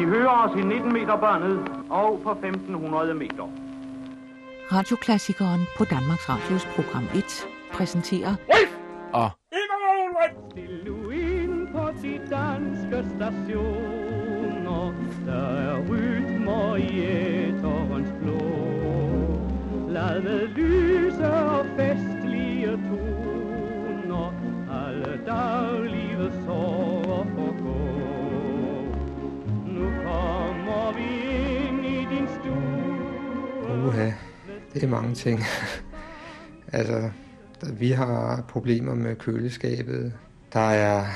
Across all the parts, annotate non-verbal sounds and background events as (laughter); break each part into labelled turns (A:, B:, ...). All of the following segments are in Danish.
A: De hører os i 19 meter børnet og på 1500 meter.
B: Radioklassikeren på Danmarks Radios program 1 præsenterer
C: Og
A: nu ind på de danske stationer, der er rytmer i æterens blå. Lad med lyse og festlige toner, alle daglige
D: Uha, det er mange ting. (laughs) altså, der- vi har problemer med køleskabet. Der er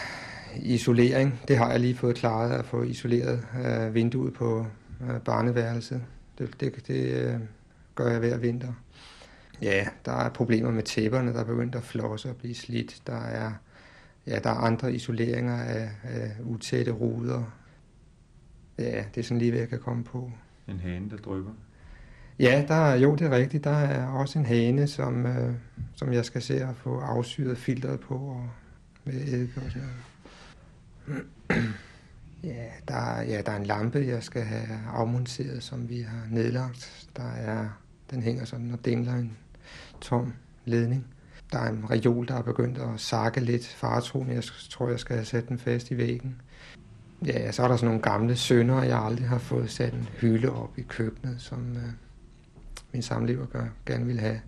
D: isolering. Det har jeg lige fået klaret at få isoleret øh, vinduet på øh, barneværelset. Det, det, det øh, gør jeg hver vinter. Ja, der er problemer med tæpperne, der er begyndt at flosse og blive slidt. Der er, ja, der er andre isoleringer af, af utætte ruder. Ja, det er sådan lige, hvad jeg kan komme på.
E: En hane, der drypper.
D: Ja, der er, jo, det er rigtigt. Der er også en hane, som, øh, som jeg skal se at få afsyret filteret på og med eddike og sådan noget. (clears throat) Ja der, er, ja, der er en lampe, jeg skal have afmonteret, som vi har nedlagt. Der er, den hænger sådan og dingler en tom ledning. Der er en reol, der er begyndt at sakke lidt faretroen. Jeg tror, jeg skal have sat den fast i væggen. Ja, så er der sådan nogle gamle sønder, jeg aldrig har fået sat en hylde op i køkkenet, som øh, min samlever gør, gerne vil have.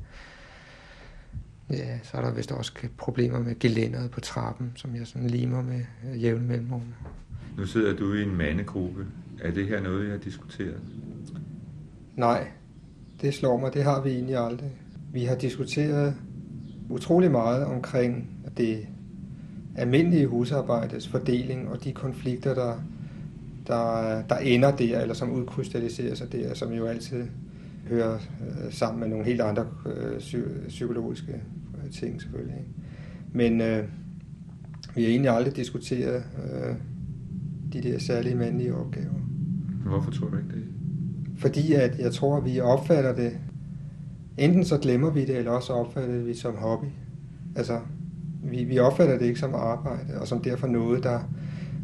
D: Ja, så er der vist også problemer med gelænderet på trappen, som jeg sådan limer med øh, jævne mellemrum.
E: Nu sidder du i en mandegruppe. Er det her noget, jeg har diskuteret?
D: Nej, det slår mig, det har vi egentlig aldrig. Vi har diskuteret utrolig meget omkring det almindelige husarbejdes fordeling og de konflikter, der, der, der ender der, eller som udkrystalliserer sig der, som jo altid hører øh, sammen med nogle helt andre øh, psy- psykologiske øh, ting selvfølgelig. Ikke? Men øh, vi har egentlig aldrig diskuteret øh, de der særlige mandlige opgaver.
E: Hvorfor tror du ikke det?
D: Fordi at jeg tror, at vi opfatter det, enten så glemmer vi det, eller også opfatter det vi som hobby. Altså, vi, vi opfatter det ikke som arbejde, og som derfor noget, der,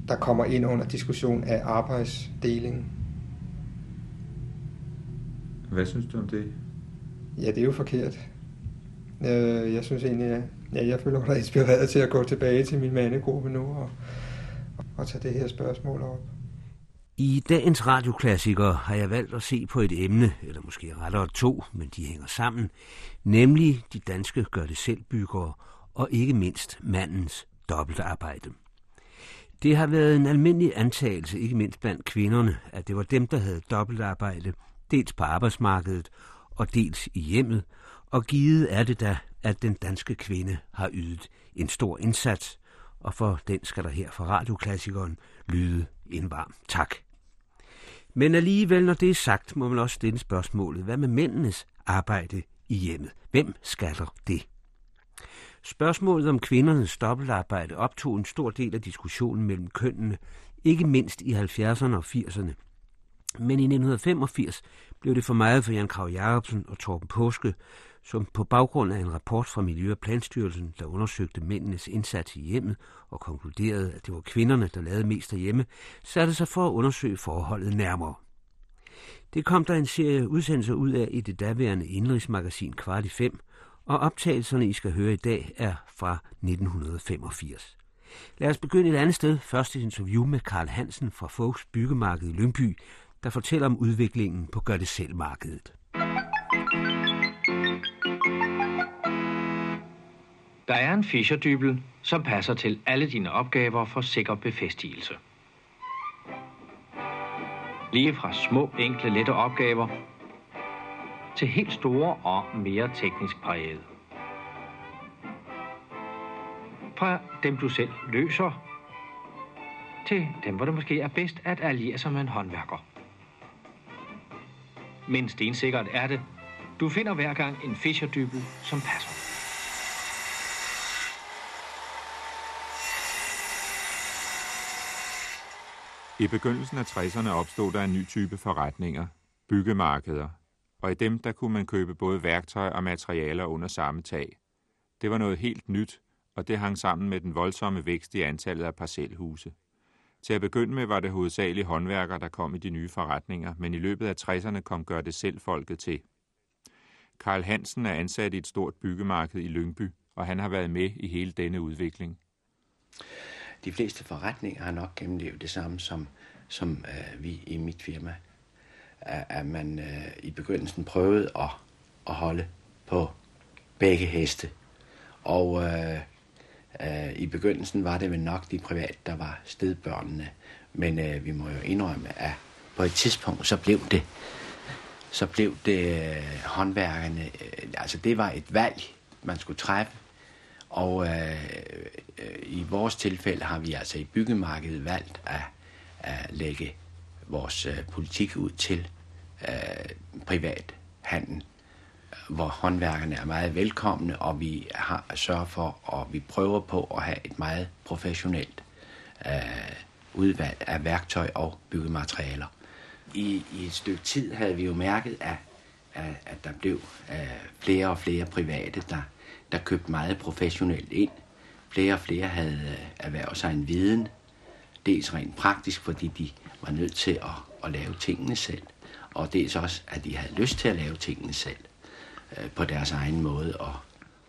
D: der kommer ind under diskussion af arbejdsdeling.
E: Hvad synes du om det?
D: Ja, det er jo forkert. Øh, jeg synes egentlig, at ja, jeg føler mig inspireret til at gå tilbage til min mandegruppe nu og, og tage det her spørgsmål op.
C: I dagens radioklassiker har jeg valgt at se på et emne, eller måske rettere to, men de hænger sammen, nemlig de danske gør det selv byggere og ikke mindst mandens dobbeltarbejde. Det har været en almindelig antagelse, ikke mindst blandt kvinderne, at det var dem, der havde dobbeltarbejde, dels på arbejdsmarkedet og dels i hjemmet, og givet er det da, at den danske kvinde har ydet en stor indsats, og for den skal der her fra radioklassikeren lyde en varm tak. Men alligevel, når det er sagt, må man også stille spørgsmålet, hvad med mændenes arbejde i hjemmet? Hvem skatter det? Spørgsmålet om kvindernes dobbeltarbejde optog en stor del af diskussionen mellem kønnene, ikke mindst i 70'erne og 80'erne. Men i 1985 blev det for meget for Jan Krav Jacobsen og Torben Påske, som på baggrund af en rapport fra Miljø- og Planstyrelsen, der undersøgte mændenes indsats i hjemmet og konkluderede, at det var kvinderne, der lavede mest derhjemme, satte sig for at undersøge forholdet nærmere. Det kom der en serie udsendelser ud af i det daværende indrigsmagasin Kvart i 5, og optagelserne, I skal høre i dag, er fra 1985. Lad os begynde et andet sted. Først et interview med Karl Hansen fra Fogs Byggemarked i Lyngby, der fortæller om udviklingen på Gør det selv markedet.
F: Der er en Fischerdybel, som passer til alle dine opgaver for sikker befæstigelse. Lige fra små, enkle, lette opgaver til helt store og mere teknisk prægede. Fra dem, du selv løser, til dem, hvor det måske er bedst at alliere sig med en håndværker. Men stensikkert er det, du finder hver gang en Fischerdybel, som passer.
E: I begyndelsen af 60'erne opstod der en ny type forretninger, byggemarkeder, og i dem der kunne man købe både værktøj og materialer under samme tag. Det var noget helt nyt, og det hang sammen med den voldsomme vækst i antallet af parcelhuse. Til at begynde med var det hovedsageligt håndværkere, der kom i de nye forretninger, men i løbet af 60'erne kom gør det selv folket til. Karl Hansen er ansat i et stort byggemarked i Lyngby, og han har været med i hele denne udvikling.
G: De fleste forretninger har nok gennemlevet det samme som, som øh, vi i mit firma. At, at man øh, i begyndelsen prøvede at, at holde på begge heste. Og øh, øh, Øh, i begyndelsen var det vel nok de private, der var stedbørnene. Men øh, vi må jo indrømme, at på et tidspunkt, så blev det så blev det øh, håndværkerne, øh, altså det var et valg, man skulle træffe. Og øh, øh, i vores tilfælde har vi altså i byggemarkedet valgt at, at lægge vores øh, politik ud til øh, privat handel, hvor håndværkerne er meget velkomne, og vi har sørget for, og vi prøver på at have et meget professionelt øh, udvalg af værktøj og byggematerialer i, i et stykke tid havde vi jo mærket, at, at, at der blev øh, flere og flere private, der, der købte meget professionelt ind. Flere og flere havde øh, erhvervet sig en viden, dels rent praktisk, fordi de var nødt til at, at lave tingene selv, og dels også, at de havde lyst til at lave tingene selv Øh, på deres egen måde og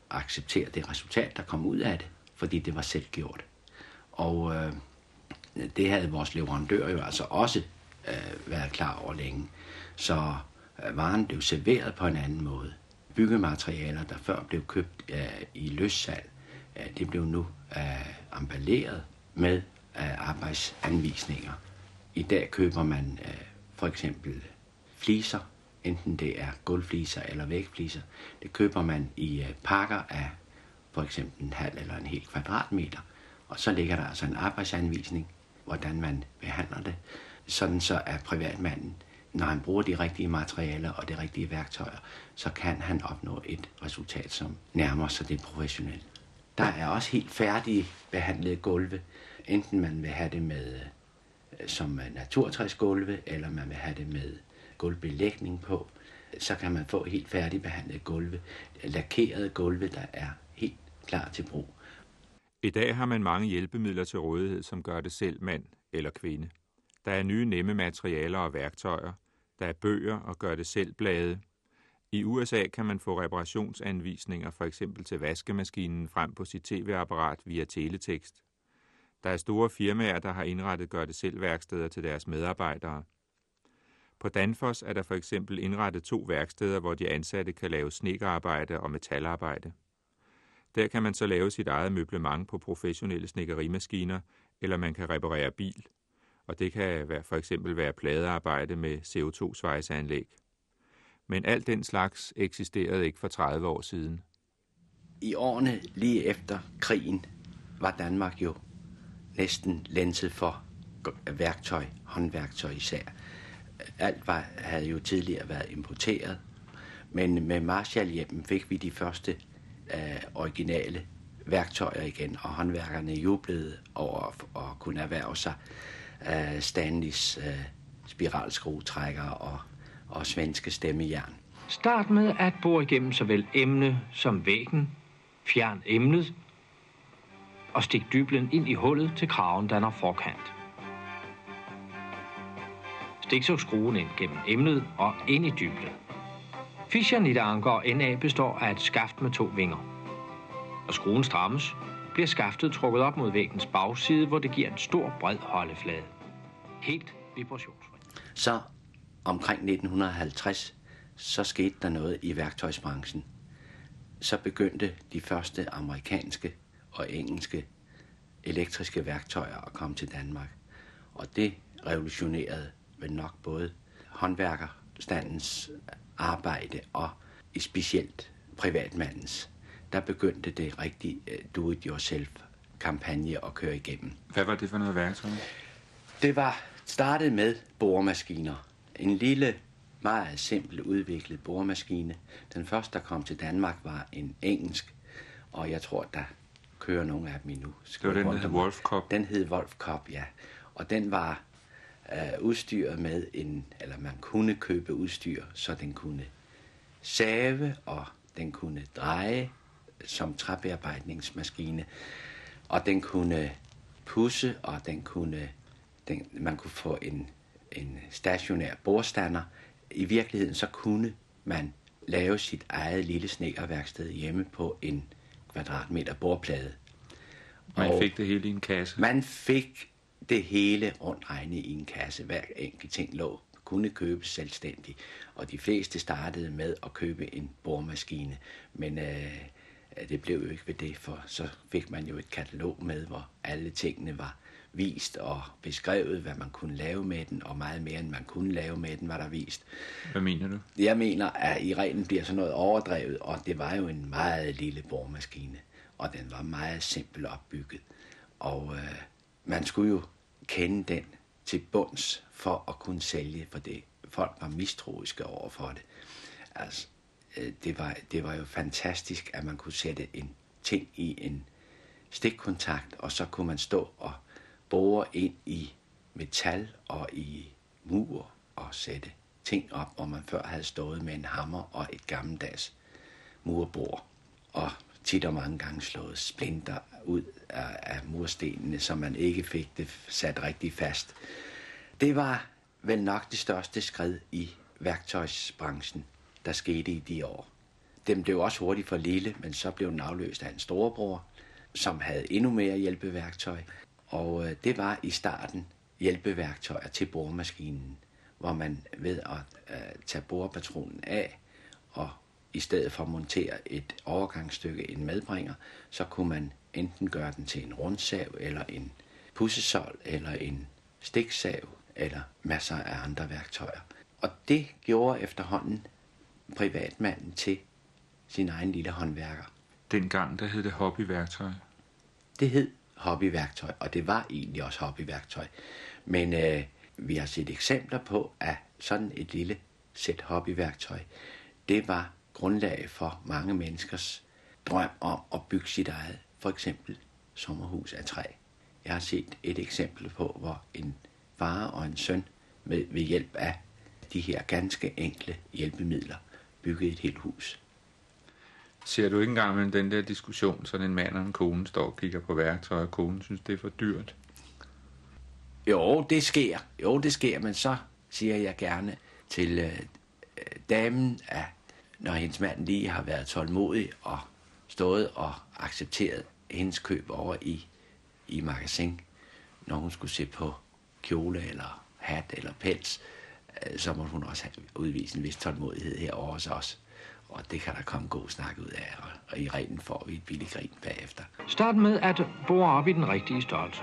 G: acceptere det resultat, der kom ud af det, fordi det var selvgjort. Og øh, det havde vores leverandør jo altså også øh, været klar over længe. Så øh, varen blev serveret på en anden måde. Byggematerialer, der før blev købt øh, i løssalg, øh, det blev nu øh, emballeret med øh, arbejdsanvisninger. I dag køber man øh, for eksempel fliser, enten det er gulvfliser eller vægfliser. Det køber man i øh, pakker af for eksempel en halv eller en hel kvadratmeter. Og så ligger der altså en arbejdsanvisning, hvordan man behandler det sådan så at privatmanden, når han bruger de rigtige materialer og de rigtige værktøjer, så kan han opnå et resultat, som nærmer sig det professionelle. Der er også helt færdige behandlede gulve, enten man vil have det med øh, som naturtræsgulve, eller man vil have det med gulvbelægning på, så kan man få helt færdigbehandlet gulve, lakerede gulve, der er helt klar til brug.
E: I dag har man mange hjælpemidler til rådighed, som gør det selv mand eller kvinde. Der er nye nemme materialer og værktøjer. Der er bøger og gør det selv blade. I USA kan man få reparationsanvisninger for eksempel til vaskemaskinen frem på sit tv-apparat via teletekst. Der er store firmaer, der har indrettet gør det selv værksteder til deres medarbejdere. På Danfoss er der for eksempel indrettet to værksteder, hvor de ansatte kan lave snikkerarbejde og metalarbejde. Der kan man så lave sit eget møblement på professionelle snekkerimaskiner, eller man kan reparere bil – og det kan være, for eksempel være pladearbejde med CO2-svejseanlæg. Men alt den slags eksisterede ikke for 30 år siden.
G: I årene lige efter krigen var Danmark jo næsten lænset for værktøj, håndværktøj især. Alt var, havde jo tidligere været importeret, men med Marshallhjemmen fik vi de første øh, originale værktøjer igen, og håndværkerne jublede over at kunne erhverve sig øh, Stanleys øh, spiralskruetrækker og, og svenske stemmejern.
F: Start med at bore igennem såvel emne som væggen, fjern emnet og stik dyblen ind i hullet til kraven danner forkant. Stik så skruen ind gennem emnet og ind i dyblen. Fischer Anker NA består af et skaft med to vinger. Når skruen strammes, bliver skaftet trukket op mod væggens bagside, hvor det giver en stor bred holdeflade. Helt vibrationsfri.
G: Så omkring 1950, så skete der noget i værktøjsbranchen. Så begyndte de første amerikanske og engelske elektriske værktøjer at komme til Danmark. Og det revolutionerede vel nok både håndværkerstandens arbejde og i specielt privatmandens der begyndte det rigtig uh, do-it-yourself-kampagne at køre igennem.
E: Hvad var det for noget værktøj?
G: Det var startet med boremaskiner. En lille, meget simpel udviklet boremaskine. Den første, der kom til Danmark, var en engelsk, og jeg tror, der kører nogle af dem endnu.
E: Det var den, der hed Wolf Cup?
G: Den hed Wolf Cup, ja. Og den var uh, udstyret med en, eller man kunne købe udstyr, så den kunne save, og den kunne dreje, som træbearbejdningsmaskine, og den kunne pusse, og den kunne den, man kunne få en, en stationær bordstander. I virkeligheden så kunne man lave sit eget lille snekkerværksted hjemme på en kvadratmeter bordplade.
E: Man
G: Og-
E: fik det hele i en kasse.
G: Man fik det hele rundt regnet i en kasse. Hver enkelt ting lå kunne købes selvstændigt. Og de fleste startede med at købe en boremaskine. Men øh, det blev jo ikke ved det, for så fik man jo et katalog med, hvor alle tingene var vist og beskrevet, hvad man kunne lave med den, og meget mere, end man kunne lave med den, var der vist.
E: Hvad mener du?
G: Jeg mener, at i reglen bliver sådan noget overdrevet, og det var jo en meget lille boremaskine, og den var meget simpelt opbygget. Og øh, man skulle jo kende den til bunds for at kunne sælge, for det folk var mistroiske over for det. Altså, øh, det, var, det var jo fantastisk, at man kunne sætte en ting i en stikkontakt, og så kunne man stå og bore ind i metal og i mur og sætte ting op, hvor man før havde stået med en hammer og et gammeldags murbord. Og tit og mange gange slået splinter ud af, af murstenene, så man ikke fik det sat rigtig fast. Det var vel nok det største skridt i værktøjsbranchen, der skete i de år. Den blev også hurtigt for lille, men så blev den afløst af en storebror, som havde endnu mere hjælpeværktøj. Og øh, det var i starten hjælpeværktøjer til boremaskinen, hvor man ved at øh, tage borepatronen af og i stedet for at montere et overgangsstykke, en medbringer, så kunne man enten gøre den til en rundsav, eller en pussesol, eller en stiksav, eller masser af andre værktøjer. Og det gjorde efterhånden privatmanden til sin egen lille håndværker.
E: Dengang, der hed det hobbyværktøj.
G: Det hed hobbyværktøj, og det var egentlig også hobbyværktøj. Men øh, vi har set eksempler på, at sådan et lille sæt hobbyværktøj, det var grundlag for mange menneskers drøm om at bygge sit eget, for eksempel sommerhus af træ. Jeg har set et eksempel på, hvor en far og en søn med, ved hjælp af de her ganske enkle hjælpemidler byggede et helt hus.
E: Ser du ikke engang med den der diskussion, sådan en mand og en kone står og kigger på værktøj, og konen synes, det er for dyrt?
G: Jo, det sker. Jo, det sker, men så siger jeg gerne til øh, damen, at når hendes mand lige har været tålmodig og stået og accepteret hendes køb over i, i magasin, når hun skulle se på kjole eller hat eller pels, øh, så må hun også have udvist en vis tålmodighed herovre hos os. Og det kan der komme god snak ud af, og, og i reglen får vi et billigt grin bagefter.
F: Start med at bore op i den rigtige størrelse.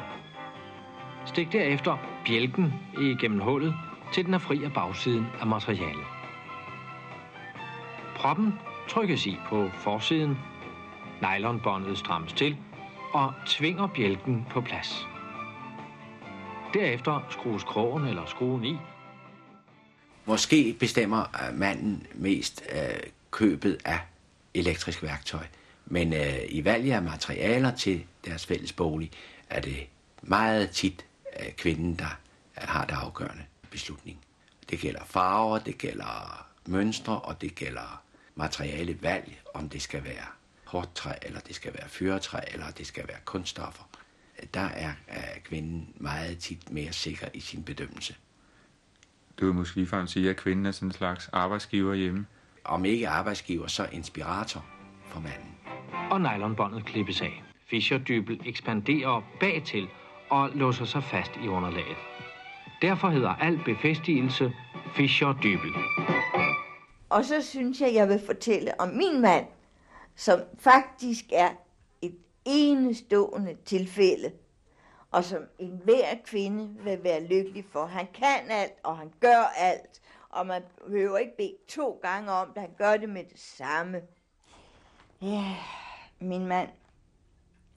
F: Stik derefter bjælken igennem hullet, til den er fri af bagsiden af materialet. Proppen trykkes i på forsiden, nylonbåndet strammes til og tvinger bjælken på plads. Derefter skrues krogen eller skruen i,
G: Måske bestemmer øh, manden mest øh, købet af elektrisk værktøj, men øh, i valget af materialer til deres fælles bolig er det meget tit øh, kvinden, der øh, har det afgørende beslutning. Det gælder farver, det gælder mønstre, og det gælder materialevalg, om det skal være hårdt træ, eller det skal være fyretræ, eller det skal være kunststoffer. Der er kvinden meget tit mere sikker i sin bedømmelse.
E: Du vil måske ligefrem sige, at kvinden er sådan en slags arbejdsgiver hjemme.
G: om ikke arbejdsgiver, så inspirator for manden.
F: og nylonbåndet klippes af. Fischerdybel ekspanderer bagtil og låser sig fast i underlaget. Derfor hedder al befæstigelse Fischerdybel.
H: Og så synes jeg, jeg vil fortælle om min mand, som faktisk er et enestående tilfælde, og som enhver kvinde vil være lykkelig for. Han kan alt, og han gør alt, og man behøver ikke bede to gange om det. Han gør det med det samme. Ja, min mand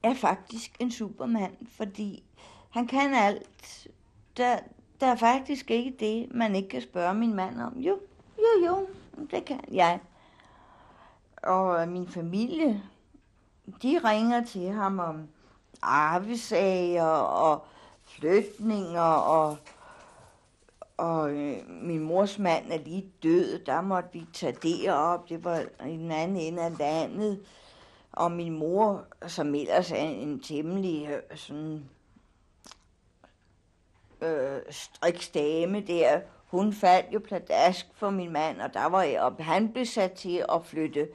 H: er faktisk en supermand, fordi han kan alt. Der, der er faktisk ikke det, man ikke kan spørge min mand om. Jo, jo, jo, det kan jeg. Og øh, min familie, de ringer til ham om arvesager og flytninger og og øh, min mors mand er lige død, der måtte vi tage det op, det var i den anden ende af landet. Og min mor, som ellers er en temmelig øh, sådan øh, striksdame der, hun faldt jo pladask for min mand, og der var jeg op. Han blev sat til at flytte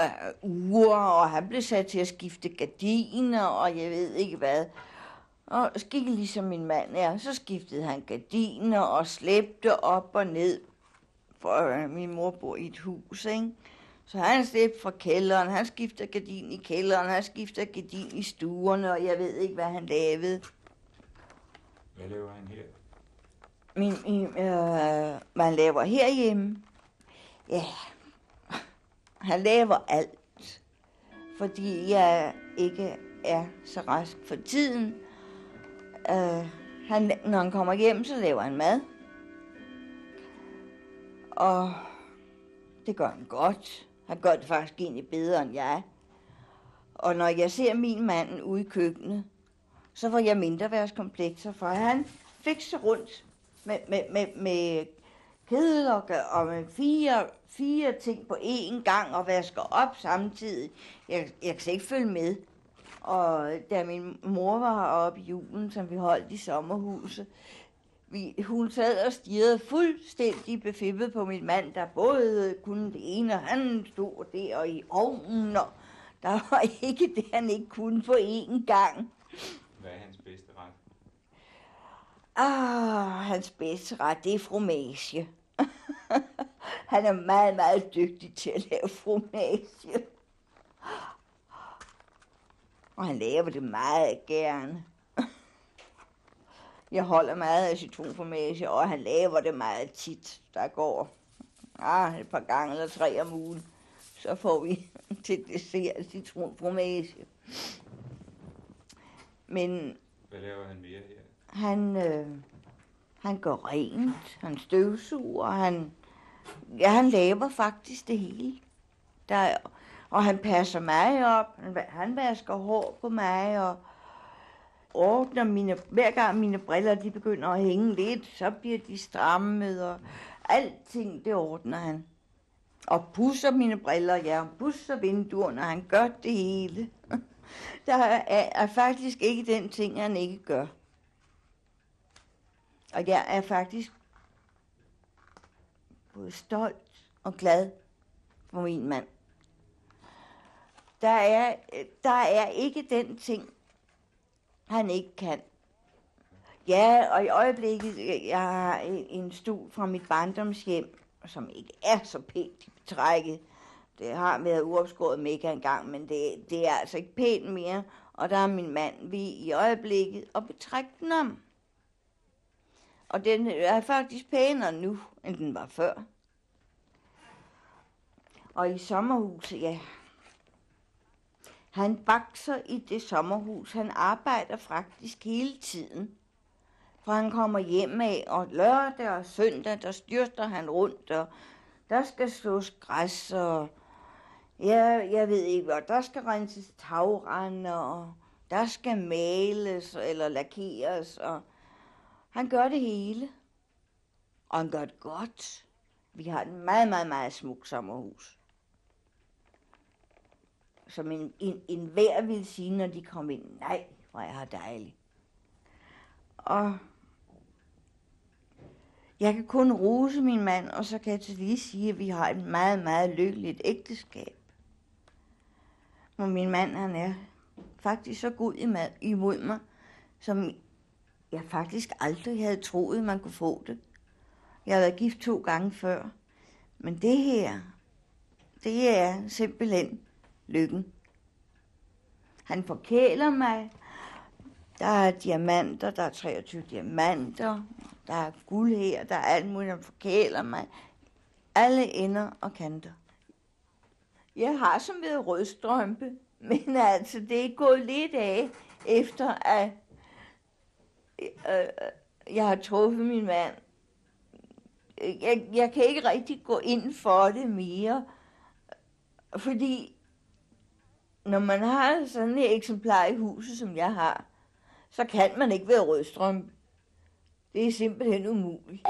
H: øh, uger, og han blev sat til at skifte gardiner, og jeg ved ikke hvad. Og skikke ligesom min mand er, så skiftede han gardiner og slæbte op og ned, for øh, min mor bor i et hus, ikke? Så han slæbte fra kælderen, han skifter gardin i kælderen, han skifter gardin i stuerne, og jeg ved ikke, hvad han lavede.
E: Hvad laver han her?
H: Min, min, øh, man laver herhjemme? Ja, han laver alt, fordi jeg ikke er så rask for tiden. Øh, han, når han kommer hjem, så laver han mad. Og det gør han godt. Han gør det faktisk egentlig bedre end jeg. Og når jeg ser min mand ude i køkkenet, så får jeg mindre værtskomplekser, for han fikser rundt med, med, med, med kedelokke og, og med fire, fire ting på én gang og vasker op samtidig. Jeg, jeg kan ikke følge med. Og da min mor var heroppe i julen, som vi holdt i sommerhuset, vi, hun sad og stirrede fuldstændig befippet på min mand, der både kunne det ene, og han stod der og i ovnen, og der var (laughs) ikke det, han ikke kunne på én gang.
E: Hvad er hans bedste ret?
H: Ah, hans bedste ret, det er fromage. (laughs) han er meget, meget dygtig til at lave fromage. Og han laver det meget gerne. (laughs) Jeg holder meget af citronformage, og han laver det meget tit. Der går ah, et par gange eller tre om ugen. Så får vi (laughs) til dessert citronformage. Men
E: Hvad laver han mere her?
H: Han, øh, han går rent, han støvsuger, han, ja, han laver faktisk det hele. Der, og han passer mig op, han, han vasker hår på mig, og ordner mine, hver gang mine briller de begynder at hænge lidt, så bliver de strammet, og alting det ordner han. Og pusser mine briller, ja, og pusser vinduerne, han gør det hele. (laughs) Der er, er faktisk ikke den ting, han ikke gør. Og jeg er faktisk både stolt og glad for min mand. Der er, der er ikke den ting, han ikke kan. Ja, og i øjeblikket, jeg har en stol fra mit barndomshjem, som ikke er så pænt betrækket. Det har været uopskåret mega engang, men det, det er altså ikke pænt mere. Og der er min mand vi i øjeblikket og betrække den om. Og den er faktisk pænere nu, end den var før. Og i sommerhuset, ja. Han bakser i det sommerhus. Han arbejder faktisk hele tiden. For han kommer hjem af, og lørdag og søndag, der styrter han rundt, og der skal slås græs, og ja, jeg ved ikke hvad, der skal renses tagrende, og der skal males eller lakeres, og han gør det hele. Og han gør det godt. Vi har et meget, meget, meget smukt sommerhus. Som en, en, en hver ville sige, når de kom ind, nej, hvor er har dejligt. Og jeg kan kun rose min mand, og så kan jeg til lige sige, at vi har et meget, meget lykkeligt ægteskab. Og min mand, han er faktisk så god imod mig, som jeg faktisk aldrig havde troet, man kunne få det. Jeg har været gift to gange før. Men det her, det er simpelthen lykken. Han forkæler mig. Der er diamanter, der er 23 diamanter, der er guld her, der er alt muligt, han forkæler mig. Alle ender og kanter. Jeg har som ved rødstrømpe, (laughs) men altså, det er gået lidt af, efter at Øh, øh, jeg har truffet min mand. Jeg, jeg kan ikke rigtig gå ind for det mere, fordi når man har sådan et eksemplar i huset, som jeg har, så kan man ikke være rødstrøm. Det er simpelthen umuligt.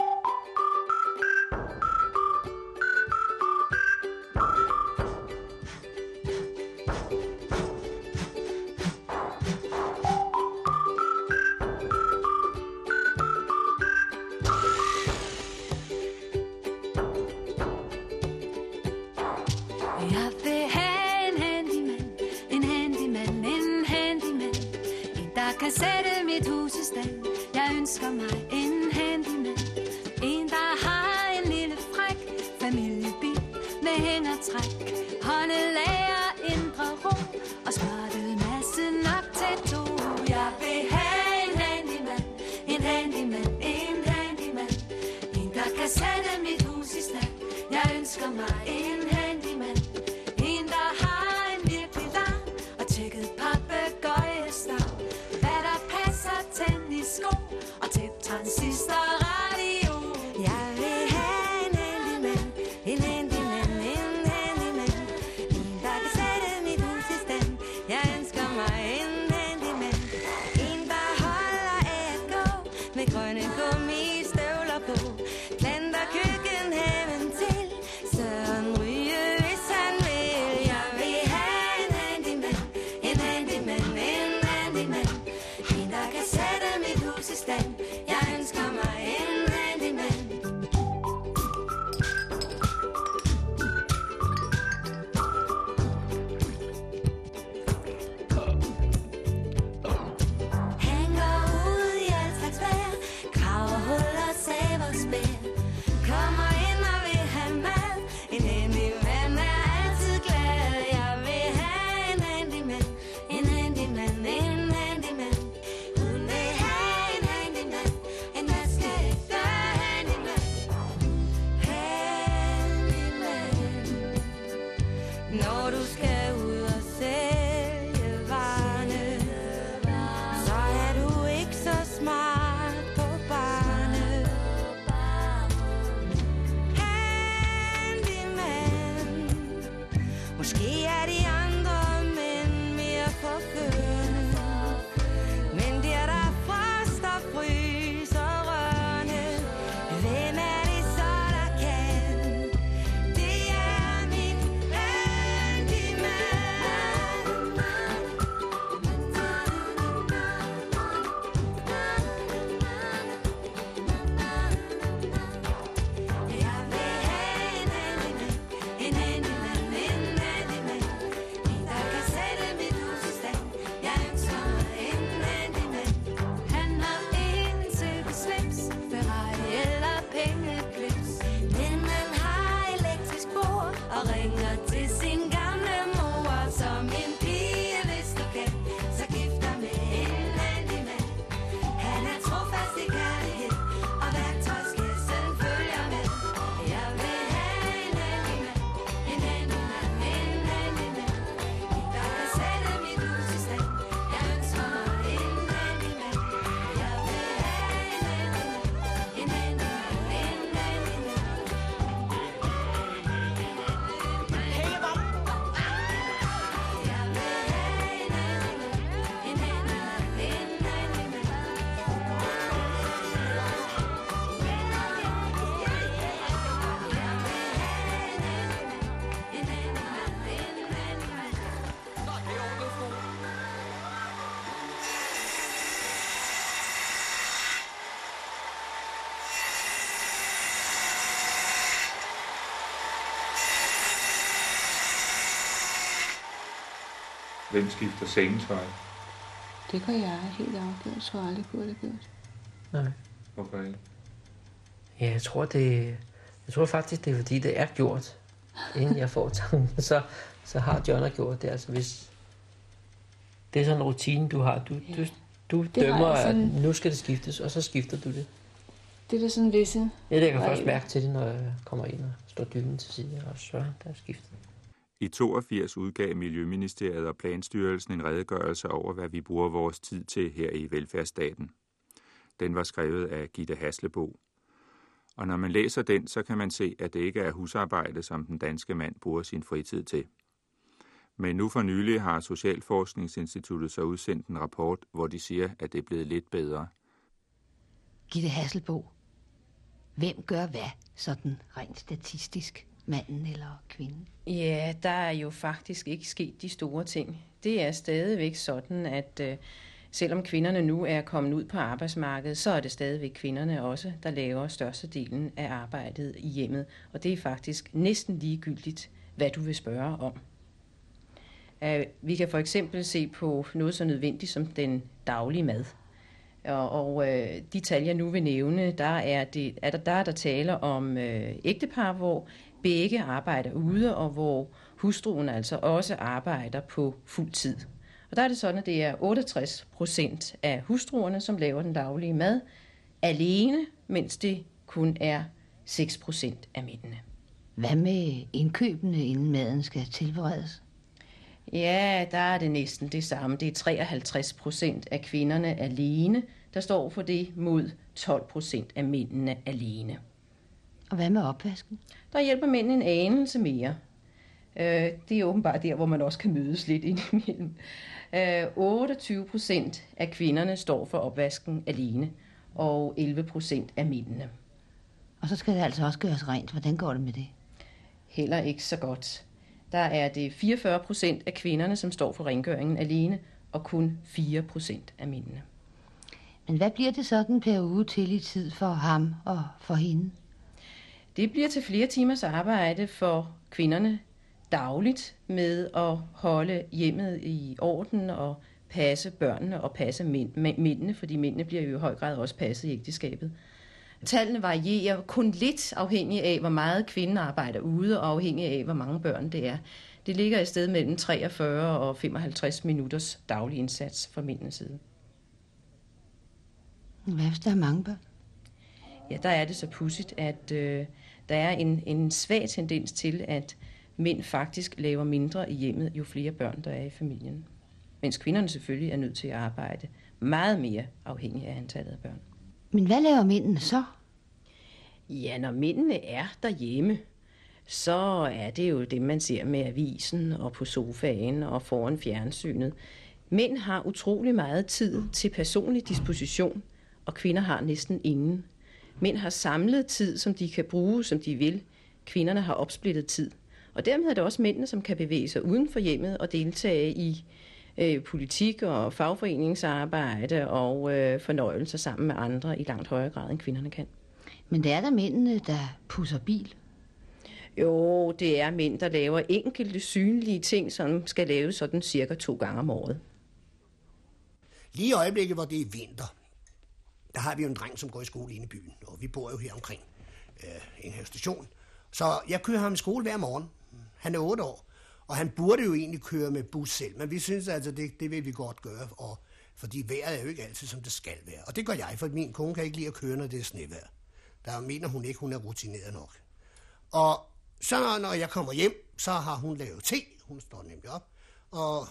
I: Måske er Hvem
E: skifter sengetøj?
B: Det gør jeg helt afgjort, så aldrig kunne det gjort.
J: Nej.
E: Hvorfor ikke?
J: Ja, jeg tror, det, jeg tror faktisk, det er fordi, det er gjort. Inden jeg får tanken, (laughs) så, så har John gjort det. Altså, hvis det er sådan en rutine, du har. Du, du, du
B: Det
J: dømmer,
B: jeg
J: at
B: sådan-
J: nu skal det skiftes, og så skifter du det.
B: Det er da sådan visse...
J: Ja, det jeg kan først mærke til det, når jeg kommer ind og står dyben til side, og så der er skiftet.
E: I 82 udgav Miljøministeriet og Planstyrelsen en redegørelse over, hvad vi bruger vores tid til her i velfærdsstaten. Den var skrevet af Gitte Haslebo. Og når man læser den, så kan man se, at det ikke er husarbejde, som den danske mand bruger sin fritid til. Men nu for nylig har Socialforskningsinstituttet så udsendt en rapport, hvor de siger, at det er blevet lidt bedre.
K: Gitte Hasselbo. Hvem gør hvad, sådan rent statistisk? Manden eller kvinden?
L: Ja, der er jo faktisk ikke sket de store ting. Det er stadigvæk sådan, at øh, selvom kvinderne nu er kommet ud på arbejdsmarkedet, så er det stadigvæk kvinderne også, der laver størstedelen af arbejdet i hjemmet. Og det er faktisk næsten ligegyldigt, hvad du vil spørge om. Uh, vi kan for eksempel se på noget så nødvendigt som den daglige mad. Og, og øh, de tal, jeg nu vil nævne, der er, det, er der, der er der tale om øh, ægtepar, hvor begge arbejder ude, og hvor hustruen altså også arbejder på fuld tid. Og der er det sådan, at det er 68 procent af hustruerne, som laver den daglige mad alene, mens det kun er 6 procent af mændene.
K: Hvad med indkøbene, inden maden skal tilberedes?
L: Ja, der er det næsten det samme. Det er 53 procent af kvinderne alene, der står for det, mod 12 procent af mændene alene.
K: Og hvad med opvasken?
L: Der hjælper mændene en anelse mere. Øh, det er åbenbart der, hvor man også kan mødes lidt indimellem. Øh, 28 procent af kvinderne står for opvasken alene, og 11 procent af mændene.
K: Og så skal det altså også gøres rent. Hvordan går det med det?
L: Heller ikke så godt. Der er det 44 procent af kvinderne, som står for rengøringen alene, og kun 4 procent af mændene.
K: Men hvad bliver det sådan per uge til i tid for ham og for hende?
L: Det bliver til flere timers arbejde for kvinderne dagligt med at holde hjemmet i orden og passe børnene og passe mændene, fordi mændene bliver jo i høj grad også passet i ægteskabet. Tallene varierer kun lidt afhængig af, hvor meget kvinden arbejder ude, og afhængig af, hvor mange børn det er. Det ligger i sted mellem 43 og 55 minutters daglig indsats fra mændenes side.
K: Hvad hvis der er mange børn?
L: Ja, der er det så pudsigt, at øh, der er en, en svag tendens til, at mænd faktisk laver mindre i hjemmet, jo flere børn der er i familien. Mens kvinderne selvfølgelig er nødt til at arbejde meget mere afhængig af antallet af børn.
K: Men hvad laver mændene så?
L: Ja, når mændene er derhjemme, så er det jo det, man ser med avisen og på sofaen og foran fjernsynet. Mænd har utrolig meget tid til personlig disposition, og kvinder har næsten ingen. Mænd har samlet tid, som de kan bruge, som de vil. Kvinderne har opsplittet tid. Og dermed er det også mændene, som kan bevæge sig uden for hjemmet og deltage i øh, politik og fagforeningsarbejde og øh, fornøjelser sammen med andre i langt højere grad, end kvinderne kan.
K: Men det er der mændene, der pusser bil.
L: Jo, det er mænd, der laver enkelte synlige ting, som skal laves sådan cirka to gange om året.
M: Lige i øjeblikket, hvor det er vinter, der har vi jo en dreng, som går i skole inde i byen, og vi bor jo her omkring øh, en her station. Så jeg kører ham i skole hver morgen. Han er 8 år, og han burde jo egentlig køre med bus selv, men vi synes altså, det, det vil vi godt gøre, og, fordi vejret er jo ikke altid, som det skal være. Og det gør jeg, for min kone kan ikke lide at køre, når det er snevejr. Der mener hun ikke, hun er rutineret nok. Og så når jeg kommer hjem, så har hun lavet te. Hun står nemlig op. Og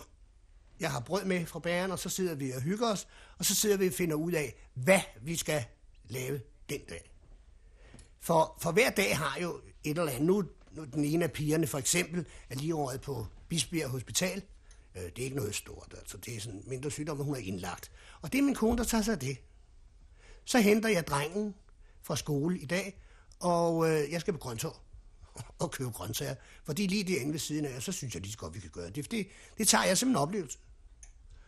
M: jeg har brød med fra bæren, og så sidder vi og hygger os. Og så sidder vi og finder ud af, hvad vi skal lave den dag. For, for hver dag har jo et eller andet. Nu, nu den ene af pigerne for eksempel er lige året på Bisbjerg Hospital. Øh, det er ikke noget stort, altså det er sådan mindre sygdom, hun er indlagt. Og det er min kone, der tager sig af det. Så henter jeg drengen fra skole i dag, og øh, jeg skal på grøntår (laughs) og købe grøntsager. Fordi lige derinde ved siden af, så synes jeg lige så godt, vi kan gøre det. Det, det tager jeg som en oplevelse.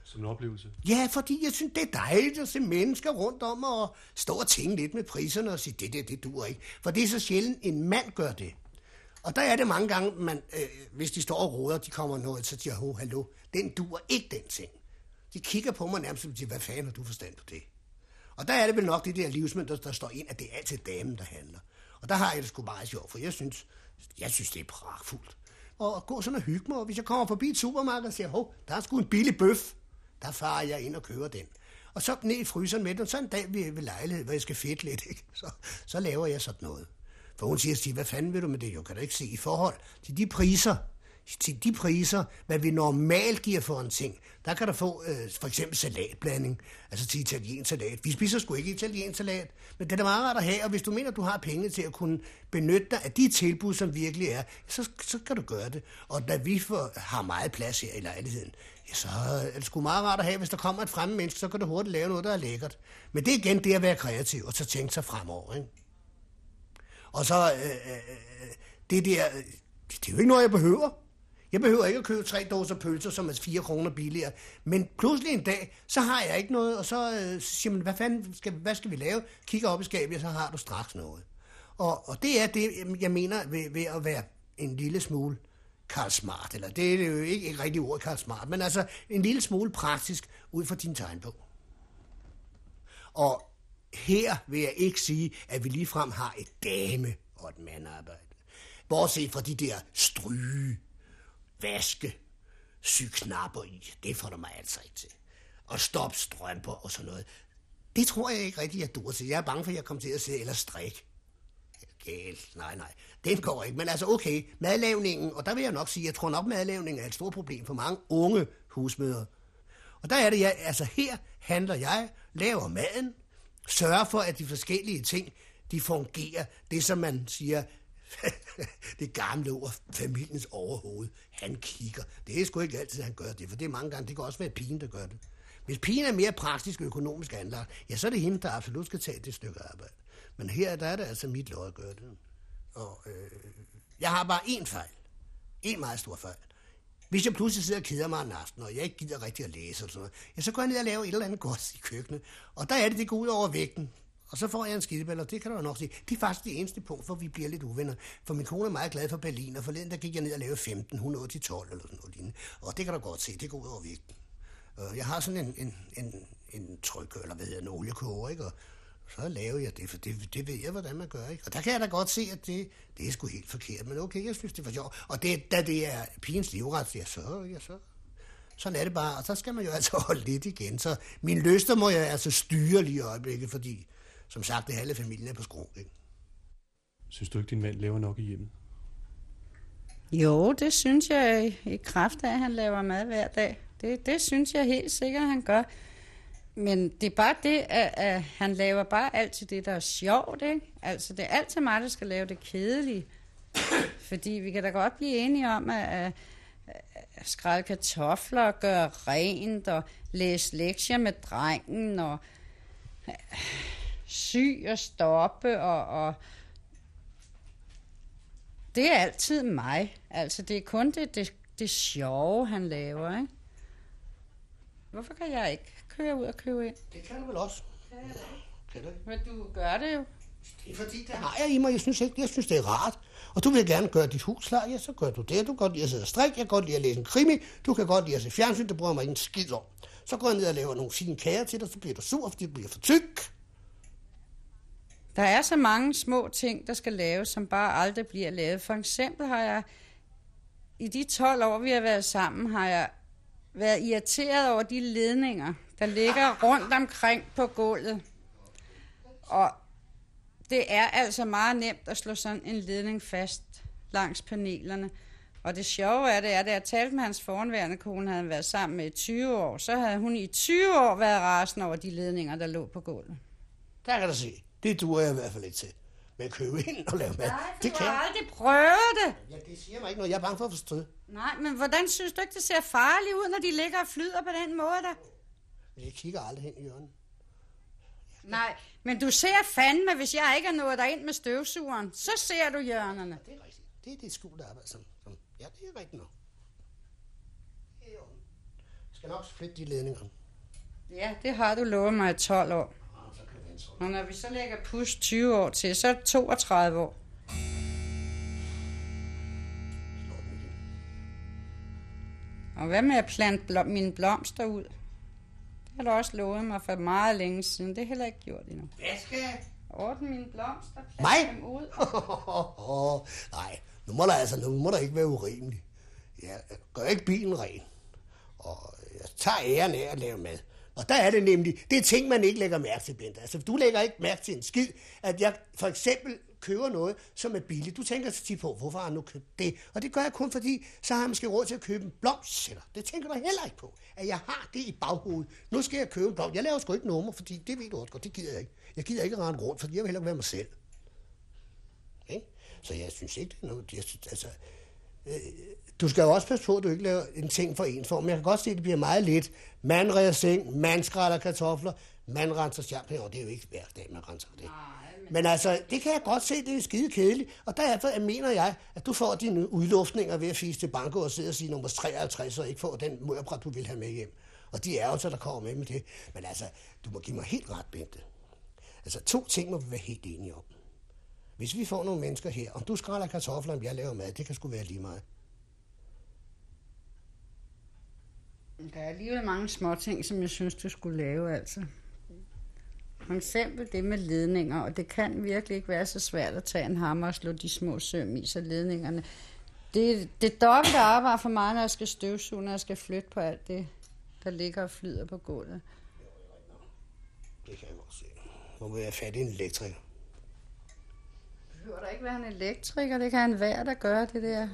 N: Som en oplevelse?
M: Ja, fordi jeg synes, det er dejligt at se mennesker rundt om og stå og tænke lidt med priserne og sige, det der, det dur ikke. For det er så sjældent, en mand gør det. Og der er det mange gange, man, øh, hvis de står og råder, de kommer noget, så siger jeg, hallo, den dur ikke den ting. De kigger på mig nærmest og siger, hvad fanden har du forstand på det? Og der er det vel nok det der livsmønster, der står ind, at det er altid damen, der handler. Og der har jeg det sgu meget sjovt, for jeg synes, jeg synes det er pragtfuldt. Og gå sådan og hygge mig, og hvis jeg kommer forbi et supermarked og siger, hov, der er sgu en billig bøf, der farer jeg ind og køber den. Og så ned i fryseren med den, og så en dag ved, ved lejlighed, hvor jeg skal fedt lidt, (laughs) ikke? Så, så laver jeg sådan noget. For hun siger, til hvad fanden vil du med det? Jo, kan du ikke se i forhold til de priser, til de priser, hvad vi normalt giver for en ting, der kan du få øh, for eksempel salatblanding, altså til italiensk salat. Vi spiser sgu ikke italiensk salat, men det er meget rart at have, og hvis du mener, du har penge til at kunne benytte dig af de tilbud, som virkelig er, så, så kan du gøre det. Og da vi får, har meget plads her i lejligheden, så er det sgu meget rart at have, hvis der kommer et fremmed menneske, så kan du hurtigt lave noget, der er lækkert. Men det er igen det at være kreativ, og så tænke sig fremover, ikke? Og så, øh, øh, øh, det der, det er jo ikke noget, jeg behøver. Jeg behøver ikke at købe tre dåser pølser, som er 4 kroner billigere. Men pludselig en dag, så har jeg ikke noget, og så øh, siger man, hvad fanden skal, hvad skal vi lave? Kigger op i skabet, og så har du straks noget. Og, og det er det, jeg mener ved, ved at være en lille smule Karl Smart, eller det er jo ikke et rigtigt ord, Karl Smart, men altså en lille smule praktisk ud fra din tegnbog. Og her vil jeg ikke sige, at vi ligefrem har et dame- og et mandarbejde. Bortset fra de der stryge, vaske, sy knapper i. Det får du mig altså ikke til. Og stop strømper og sådan noget. Det tror jeg ikke rigtig, jeg dur til. Jeg er bange for, at jeg kommer til at sidde eller strikke. Galt. Nej, nej. det går ikke. Men altså, okay. Madlavningen, og der vil jeg nok sige, jeg tror nok, madlavningen er et stort problem for mange unge husmødre. Og der er det, jeg, altså her handler jeg, laver maden, sørger for, at de forskellige ting, de fungerer. Det, som man siger, (laughs) det gamle ord, familiens overhoved, han kigger. Det er sgu ikke altid, han gør det, for det er mange gange, det kan også være pigen, der gør det. Hvis pigen er mere praktisk og økonomisk anlagt, ja, så er det hende, der absolut skal tage det stykke arbejde. Men her, der er det altså mit lov at gøre det. Og øh, jeg har bare én fejl. En meget stor fejl. Hvis jeg pludselig sidder og keder mig en aften, og jeg ikke gider rigtig at læse og sådan noget, ja, så går jeg ned og laver et eller andet godt i køkkenet. Og der er det, det går ud over vægten. Og så får jeg en skideball, og det kan du jo nok sige. Det er faktisk det eneste punkt, hvor vi bliver lidt uvenner. For min kone er meget glad for Berlin, og forleden der gik jeg ned og lavede 15, hun nåede til 12 eller sådan noget lignende. Og det kan du godt se, det går ud over vægten. Jeg har sådan en, en, en, en tryk, eller hvad hedder en oliekoger, ikke? Og så laver jeg det, for det, det ved jeg, hvordan man gør, ikke? Og der kan jeg da godt se, at det, det er sgu helt forkert, men okay, jeg synes, det var sjovt. Og det, da det er pigens livret, ja, så, ja, så, sådan er det bare, og så skal man jo altså (laughs) holde lidt igen. Så min lyster må jeg altså styre lige i øjeblikket, fordi som sagt, det halve familien er på skrå. Ikke?
N: Synes du ikke, din mand laver nok i hjemmet?
O: Jo, det synes jeg i kraft af, at han laver mad hver dag. Det, det synes jeg helt sikkert, han gør. Men det er bare det, at, at han laver bare altid det, der er sjovt. Ikke? Altså, det er altid mig, der skal lave det kedelige. Fordi vi kan da godt blive enige om, at, at, at skrælle kartofler, gøre rent og læse lektier med drengen og sy og stoppe og, og det er altid mig. Altså, det er kun det, det, det sjove, han laver, ikke? Hvorfor kan jeg ikke køre ud og købe ind?
M: Det kan du vel også. Kan du?
O: Men du gør det jo.
M: Det er fordi, det har jeg i mig. Jeg synes, ikke, jeg synes det er rart. Og du vil gerne gøre dit hus klar, ja, så gør du det. Du kan godt lide at sidde og strikke, jeg kan godt lide at læse en krimi, du kan godt lide at se fjernsyn, det bruger mig ikke en skid om. Så går jeg ned og laver nogle fine kager til dig, så bliver du sur, fordi du bliver for tyk.
O: Der er så mange små ting, der skal laves, som bare aldrig bliver lavet. For eksempel har jeg, i de 12 år, vi har været sammen, har jeg været irriteret over de ledninger, der ligger rundt omkring på gulvet. Og det er altså meget nemt at slå sådan en ledning fast langs panelerne. Og det sjove er, det er, at jeg talte med hans foranværende kone, havde været sammen med i 20 år, så havde hun i 20 år været rasende over de ledninger, der lå på gulvet.
M: Der kan du se. Det duer jeg i hvert fald ikke til. Men at købe ind og lave mad,
O: Nej,
M: det
O: du
M: kan
O: har
M: jeg.
O: aldrig prøvet det.
M: Ja, det siger mig ikke noget. Jeg er bange for at forstå.
O: Nej, men hvordan synes du ikke, det ser farligt ud, når de ligger og flyder på den måde der?
M: Jeg kigger aldrig hen i hjørnet.
O: Nej, men du ser fandme, hvis jeg ikke er nået dig ind med støvsugeren, så ser du hjørnerne.
M: Det er rigtigt. Det er det skjulte arbejde, som, som... Ja, det er rigtigt nok. Jeg skal nok flytte de ledninger.
O: Ja, det har du lovet mig i 12 år. Og når vi så lægger pus 20 år til, så er det 32 år. Og hvad med at plante blom, mine blomster ud? Det har du også lovet mig for meget længe siden. Det er heller ikke gjort endnu.
M: Hvad skal?
O: Ordne mine blomster, plante
M: Mig?
O: dem ud. (laughs)
M: Nej, nu må der altså nu må der ikke være urimelig. Jeg gør ikke bilen ren. Og jeg tager æren af at lave mad. Og der er det nemlig, det er ting, man ikke lægger mærke til, Bente. Altså, du lægger ikke mærke til en skid, at jeg for eksempel køber noget, som er billigt. Du tænker så tit på, hvorfor har han nu købt det? Og det gør jeg kun fordi, så har jeg måske råd til at købe en blomstsætter. Det tænker du heller ikke på, at jeg har det i baghovedet. Nu skal jeg købe en blomst. Jeg laver sgu ikke nummer, fordi det ved du også godt, det gider jeg ikke. Jeg gider ikke rende rundt, fordi jeg vil hellere være mig selv. Okay? Så jeg synes ikke, det er noget, jeg synes, altså, øh, du skal jo også passe på, at du ikke laver en ting for ens form. Jeg kan godt se, at det bliver meget lidt. Man redder seng, man skræller kartofler, man renser champagne, og det er jo ikke hver dag, man renser det. Men altså, det kan jeg godt se, det er skide kedeligt. Og derfor mener jeg, at du får dine udluftninger ved at fise til banko og sidde og sige nummer 53, og ikke få den mørbræt, du vil have med hjem. Og de er jo så, der kommer med med det. Men altså, du må give mig helt ret, Bente. Altså, to ting må vi være helt enige om. Hvis vi får nogle mennesker her, om du skræller kartofler, om jeg laver mad, det kan sgu være lige meget.
O: Der er alligevel mange små ting, som jeg synes, du skulle lave, altså. For eksempel det med ledninger, og det kan virkelig ikke være så svært at tage en hammer og slå de små søm i, så ledningerne... Det, det er dobbelt arbejde for mig, når jeg skal støvsuge, når jeg skal flytte på alt det, der ligger og flyder på gulvet.
M: Det kan jeg godt se. Nu må jeg fat i en elektriker.
O: Behøver der ikke være en elektriker, det kan en hver, der gør det der. Ja,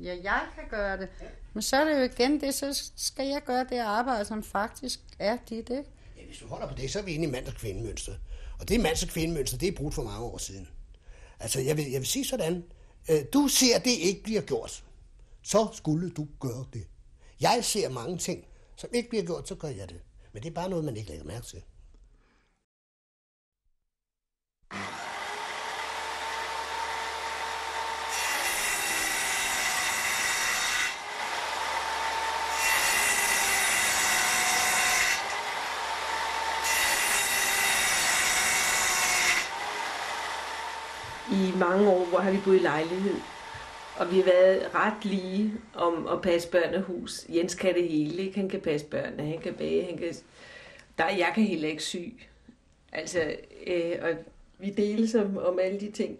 O: Ja, jeg kan gøre det. Men så er det jo igen det, så skal jeg gøre det arbejde, som faktisk er dit, ikke?
M: Ja, hvis du holder på det, så er vi inde i mand- og kvindemønstret. Og det mands- og kvindemønster, det er brudt for mange år siden. Altså, jeg vil, jeg vil sige sådan. Øh, du ser, at det ikke bliver gjort. Så skulle du gøre det. Jeg ser mange ting, som ikke bliver gjort, så gør jeg det. Men det er bare noget, man ikke lægger mærke til.
P: I mange år, hvor har vi boet i lejlighed. Og vi har været ret lige om at passe børn og hus. Jens kan det hele, ikke? Han kan passe børnene, han kan bage, han kan... Der, jeg kan heller ikke sy. Altså, øh, og vi deles om, om alle de ting.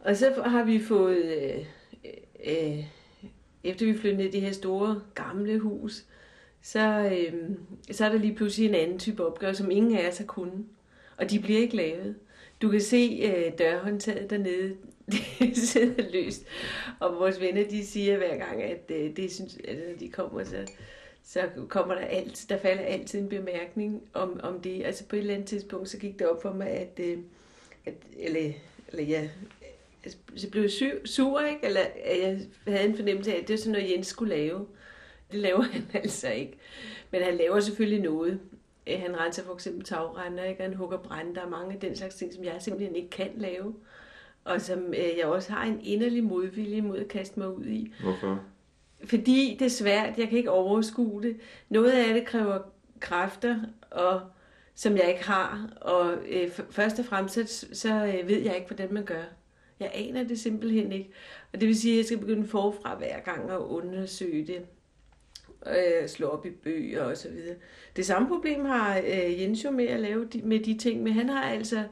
P: Og så har vi fået... Øh, øh, efter vi flyttede ned i det her store, gamle hus, så, øh, så er der lige pludselig en anden type opgave, som ingen af os har kunnet. Og de bliver ikke lavet. Du kan se øh, dørhåndtaget dernede, (laughs) det sidder løst. Og vores venner, de siger hver gang, at øh, det synes, at når de kommer, så, så kommer der alt, der falder altid en bemærkning om, om det. Altså på et eller andet tidspunkt, så gik det op for mig, at, øh, at eller, eller ja, altså, så blev jeg sur, sur, ikke? Eller at jeg havde en fornemmelse af, at det var sådan noget, Jens skulle lave. Det laver han (laughs) altså ikke. Men han laver selvfølgelig noget. Øh, Han renser for eksempel tagrender, ikke? Og han hugger brænde. Der er mange af den slags ting, som jeg simpelthen ikke kan lave. Og som øh, jeg også har en inderlig modvilje mod at kaste mig ud i.
E: Hvorfor?
P: Fordi det er svært. Jeg kan ikke overskue det. Noget af det kræver kræfter, og, som jeg ikke har. Og øh, først og fremmest, så, så øh, ved jeg ikke, hvordan man gør. Jeg aner det simpelthen ikke. Og det vil sige, at jeg skal begynde forfra hver gang at undersøge det. Øh, slå op i bøger og så videre. Det samme problem har øh, Jens jo med at lave de, med de ting, men han har altså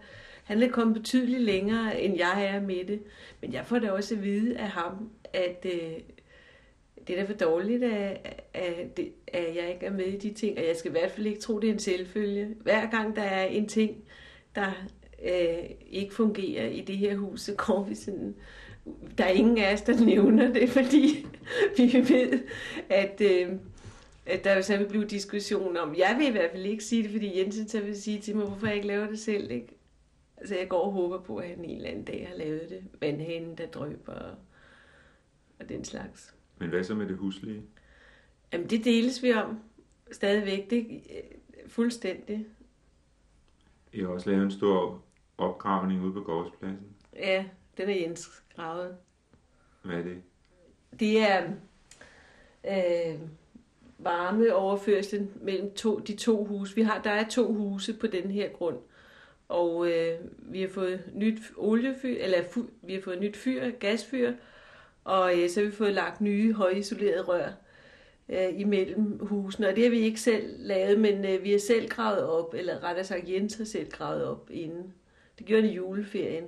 P: han er kommet betydeligt længere, end jeg er med det. Men jeg får da også at vide af ham, at øh, det er da for dårligt, at, at, det- at jeg ikke er med i de ting, og jeg skal i hvert fald ikke tro, det er en selvfølge. Hver gang der er en ting, der øh, ikke fungerer i det her hus, så går vi sådan... Der er ingen af os, der nævner det, (laughs) fordi vi ved, at, øh, at der jo så vil blive diskussion om... Jeg vil i hvert fald ikke sige det, fordi Jensen så vil sige til mig, hvorfor jeg ikke laver det selv, ikke? Altså, jeg går og håber på, at han en eller anden dag har lavet det. Vandhanen, der drøber og, og den slags.
E: Men hvad så med det huslige?
P: Jamen, det deles vi om stadigvæk. Det er fuldstændig.
E: I har også lavet en stor opgravning ude på gårdspladsen.
P: Ja, den er Jens gravet.
E: Hvad er det?
P: Det er øh, varmeoverførslen mellem to, de to huse. Vi har, der er to huse på den her grund. Og øh, vi har fået nyt oliefyr, eller fu, vi har fået nyt fyr, gasfyr, og øh, så har vi fået lagt nye højisolerede rør øh, imellem husene. Og det har vi ikke selv lavet, men øh, vi har selv gravet op, eller rettere sagt Jens har selv gravet op inden. Det gjorde han i juleferien.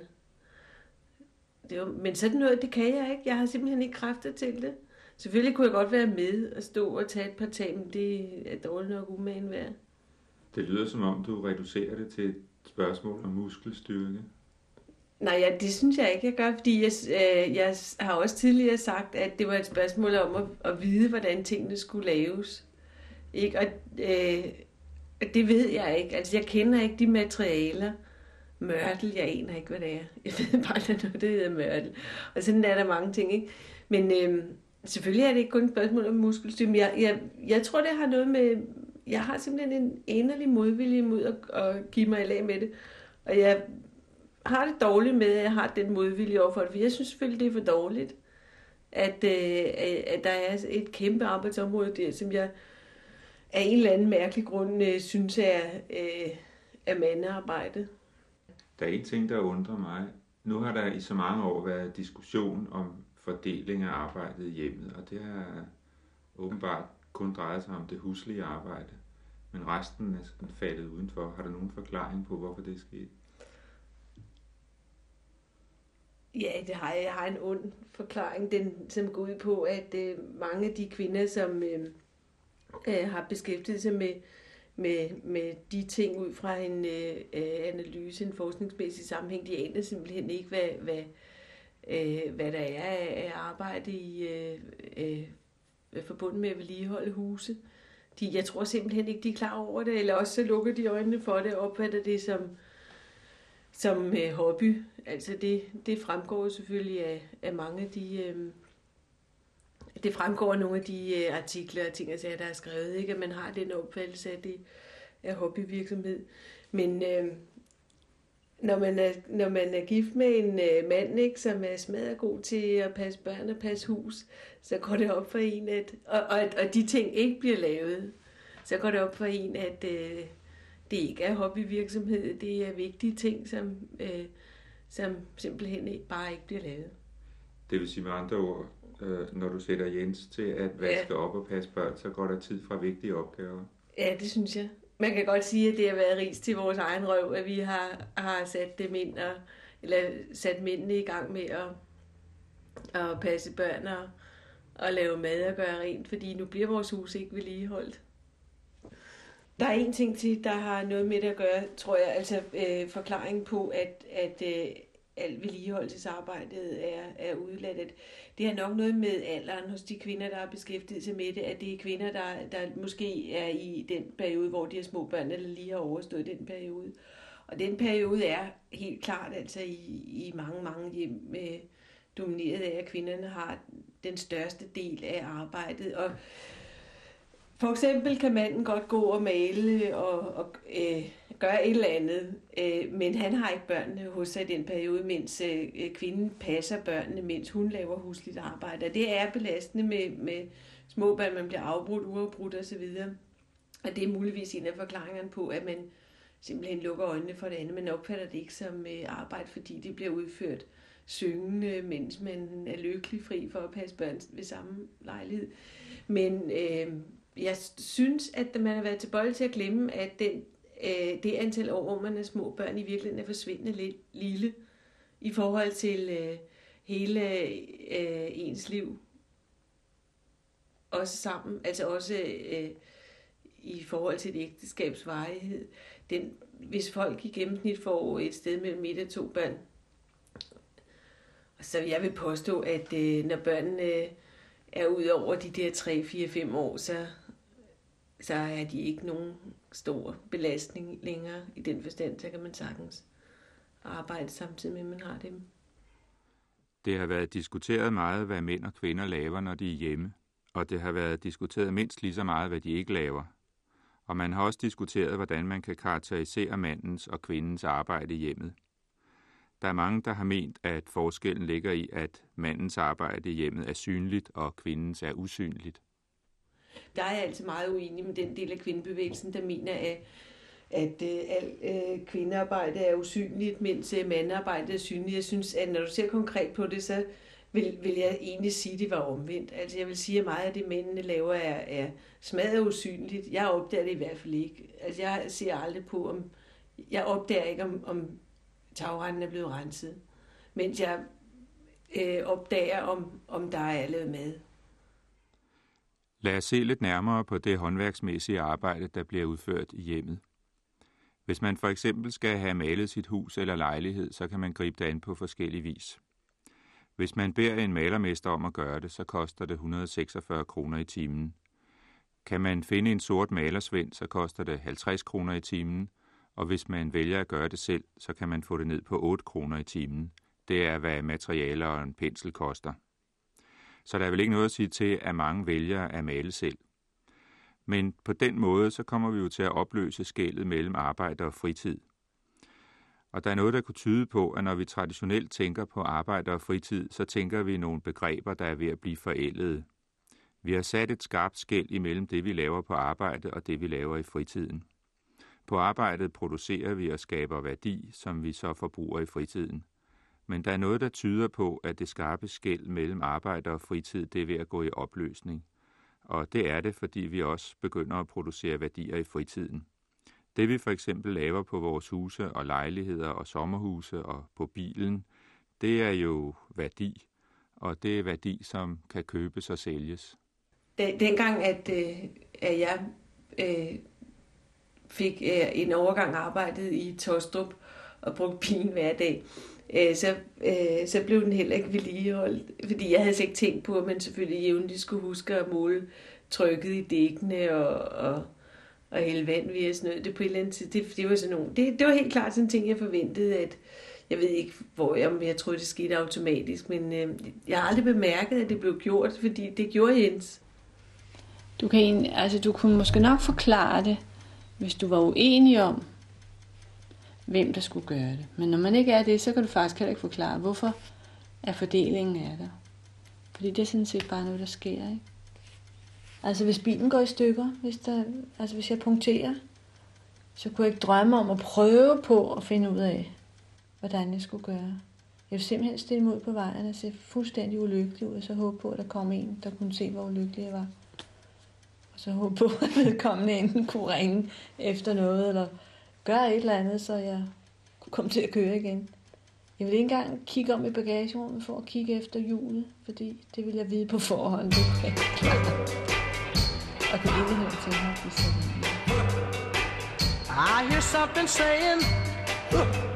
P: Det var, men sådan noget, det kan jeg ikke. Jeg har simpelthen ikke kræfter til det. Selvfølgelig kunne jeg godt være med og stå og tage et par tag, men det er dårligt nok umagen værd.
E: Det lyder som om, du reducerer det til et spørgsmål om muskelstyrke.
P: Nej, ja, det synes jeg ikke, jeg gør, fordi jeg, øh, jeg har også tidligere sagt, at det var et spørgsmål om at, at vide, hvordan tingene skulle laves. Ikke? Og øh, det ved jeg ikke. Altså, jeg kender ikke de materialer. Mørtel, jeg aner ikke, hvad det er. Jeg ved bare, at er noget, der hedder mørtel. Og sådan er der mange ting, ikke? Men øh, selvfølgelig er det ikke kun et spørgsmål om muskelstyrke, jeg, jeg, jeg tror, det har noget med... Jeg har simpelthen en inderlig modvilje mod at, at give mig i lag med det. Og jeg har det dårligt med, at jeg har den modvilje overfor det, for jeg synes selvfølgelig, det er for dårligt, at, øh, at der er et kæmpe arbejdsområde der, som jeg af en eller anden mærkelig grund øh, synes er, øh, er mandearbejde.
E: Der er en ting, der undrer mig. Nu har der i så mange år været diskussion om fordeling af arbejdet i hjemmet, og det har åbenbart kun drejet sig om det huslige arbejde. men resten er sådan faldet udenfor. Har du nogen forklaring på, hvorfor det er sket?
P: Ja, det har jeg. Jeg har en ond forklaring, den, som går ud på, at øh, mange af de kvinder, som øh, øh, har beskæftiget sig med, med, med de ting ud fra en øh, øh, analyse, en forskningsmæssig sammenhæng, de aner simpelthen ikke, hvad, hvad, øh, hvad der er af arbejde i øh, øh, forbundet med at vedligeholde huse. De, jeg tror simpelthen ikke, de er klar over det, eller også så lukker de øjnene for det og opfatter det som, som øh, hobby. Altså det, det fremgår selvfølgelig af, af mange af de... Øh, det fremgår af nogle af de øh, artikler og ting, der er skrevet, ikke? at man har den opfattelse af, det er hobbyvirksomhed. Men øh, når, man er, når man er gift med en øh, mand, ikke, som er smadret god til at passe børn og passe hus, så går det op for en, at, og, og, og de ting ikke bliver lavet, så går det op for en, at øh, det ikke er hobbyvirksomhed, det er vigtige ting, som, øh, som simpelthen ikke, bare ikke bliver lavet.
E: Det vil sige med andre ord, øh, når du sætter Jens til at vaske ja. op og passe børn, så går der tid fra vigtige opgaver.
P: Ja, det synes jeg. Man kan godt sige, at det har været ris til vores egen røv, at vi har, har sat dem ind og, eller sat mændene i gang med at, at passe børn og, og lave mad og gøre rent, fordi nu bliver vores hus ikke vedligeholdt. Der er en ting til, der har noget med det at gøre, tror jeg, altså øh, forklaring på, at, at øh, alt vedligeholdelsesarbejdet er, er udladt. Det har nok noget med alderen hos de kvinder, der har beskæftiget sig med det, at det er kvinder, der, der måske er i den periode, hvor de har små børn, eller lige har overstået den periode. Og den periode er helt klart altså i, i mange, mange hjem med, domineret af, at kvinderne har den største del af arbejdet. Og for eksempel kan manden godt gå og male og, og øh, gør et eller andet, øh, men han har ikke børnene hos sig i den periode, mens øh, kvinden passer børnene, mens hun laver husligt arbejde. Og det er belastende med, med små børn, man bliver afbrudt, uafbrudt osv. Og det er muligvis en af forklaringerne på, at man simpelthen lukker øjnene for det andet. Man opfatter det ikke som øh, arbejde, fordi det bliver udført syngende, mens man er lykkelig fri for at passe børn ved samme lejlighed. Men øh, jeg synes, at man har været tilbøjelig til at glemme, at den, øh, det antal år, hvor man er små børn, i virkeligheden er forsvindende lidt lille i forhold til øh, hele øh, ens liv. Også sammen, altså også øh, i forhold til et ægteskabs varighed. Den, hvis folk i gennemsnit får et sted mellem et og to børn, så jeg vil påstå, at øh, når børnene øh, er ud over de der 3, 4, 5 år, så, så er de ikke nogen stor belastning længere i den forstand, så kan man sagtens arbejde samtidig med, at man har dem.
E: Det har været diskuteret meget, hvad mænd og kvinder laver, når de er hjemme, og det har været diskuteret mindst lige så meget, hvad de ikke laver. Og man har også diskuteret, hvordan man kan karakterisere mandens og kvindens arbejde i hjemmet. Der er mange, der har ment, at forskellen ligger i, at mandens arbejde i hjemmet er synligt, og kvindens er usynligt.
P: Der er jeg altid meget uenig med den del af kvindebevægelsen, der mener, at, at øh, al øh, kvindearbejde er usynligt, mens øh, mandarbejde er synligt. Jeg synes, at når du ser konkret på det, så vil, vil jeg egentlig sige, at det var omvendt. Altså jeg vil sige, at meget af det, mændene laver, er, er smadret usynligt. Jeg opdager det i hvert fald ikke. Altså jeg ser aldrig på, om... Jeg opdager ikke, om, om tagrenden er blevet renset. Mens jeg øh, opdager, om, om der er lavet mad.
E: Lad os se lidt nærmere på det håndværksmæssige arbejde, der bliver udført i hjemmet. Hvis man for eksempel skal have malet sit hus eller lejlighed, så kan man gribe det an på forskellig vis. Hvis man beder en malermester om at gøre det, så koster det 146 kroner i timen. Kan man finde en sort malersvend, så koster det 50 kroner i timen, og hvis man vælger at gøre det selv, så kan man få det ned på 8 kroner i timen. Det er, hvad materialer og en pensel koster. Så der er vel ikke noget at sige til, at mange vælger at male selv. Men på den måde, så kommer vi jo til at opløse skældet mellem arbejde og fritid. Og der er noget, der kunne tyde på, at når vi traditionelt tænker på arbejde og fritid, så tænker vi nogle begreber, der er ved at blive forældede. Vi har sat et skarpt skæld imellem det, vi laver på arbejde og det, vi laver i fritiden. På arbejdet producerer vi og skaber værdi, som vi så forbruger i fritiden. Men der er noget, der tyder på, at det skarpe skæld mellem arbejde og fritid det er ved at gå i opløsning. Og det er det, fordi vi også begynder at producere værdier i fritiden. Det vi for eksempel laver på vores huse og lejligheder og sommerhuse og på bilen, det er jo værdi, og det er værdi, som kan købes og sælges.
P: Dengang, at, øh, at jeg øh, fik øh, en overgang arbejdet i Tostrup og brugte bilen hver dag, øh, Øh, så, øh, så blev den heller ikke vedligeholdt. Fordi jeg havde ikke tænkt på, at man selvfølgelig jævnligt skulle huske at måle trykket i dækkene og, og, og hælde vand via noget. Det på et eller andet tid. Det, det var sådan nogle, det, det var helt klart sådan en ting, jeg forventede, at jeg ved ikke, hvor jeg, jeg troede, det skete automatisk, men øh, jeg har aldrig bemærket, at det blev gjort, fordi det gjorde Jens.
B: Du, kan, altså, du kunne måske nok forklare det, hvis du var uenig om, hvem der skulle gøre det. Men når man ikke er det, så kan du faktisk heller ikke forklare, hvorfor er fordelingen af der. Fordi det er sådan set bare noget, der sker, ikke? Altså hvis bilen går i stykker, hvis, der, altså hvis jeg punkterer, så kunne jeg ikke drømme om at prøve på at finde ud af, hvordan jeg skulle gøre. Jeg ville simpelthen stille mig ud på vejen og se fuldstændig ulykkelig ud, og så håbe på, at der kom en, der kunne se, hvor ulykkelig jeg var. Og så håbe på, at vedkommende enten kunne ringe efter noget, eller gøre et eller andet, så jeg kunne komme til at køre igen. Jeg ville ikke engang kigge om i bagagerummet for at kigge efter hjulet, fordi det ville jeg vide på forhånd. (laughs) Det er. Og det ikke høre til mig, hvis jeg
Q: I hear something saying, uh.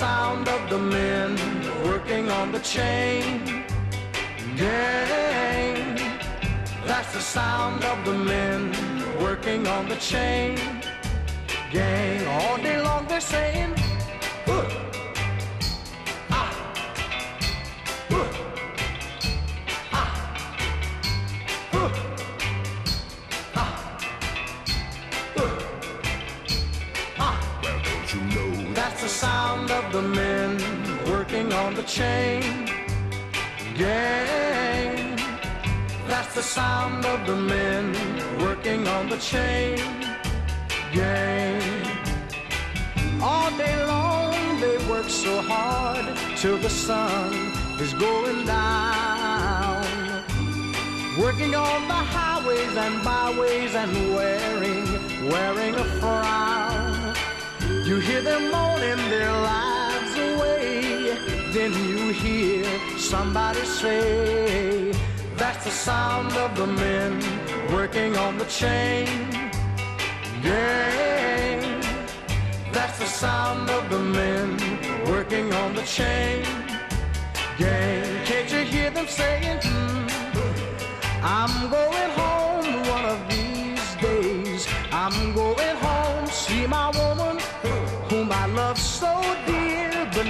Q: Sound of the men working on the chain gang. That's the sound of the men working on the chain gang. All day long they're saying, uh, the chain gang. That's the sound of the men working on the chain gang. All day long they work so hard till the sun is going down. Working on the highways and byways and wearing, wearing a frown. You hear them moaning their lives. Then you hear somebody say, That's the sound of the men working on the chain gang. That's the sound of the men working on the chain gang. Can't you hear them saying, hmm, I'm going home one of these days. I'm going home, see my woman whom I love so dear. But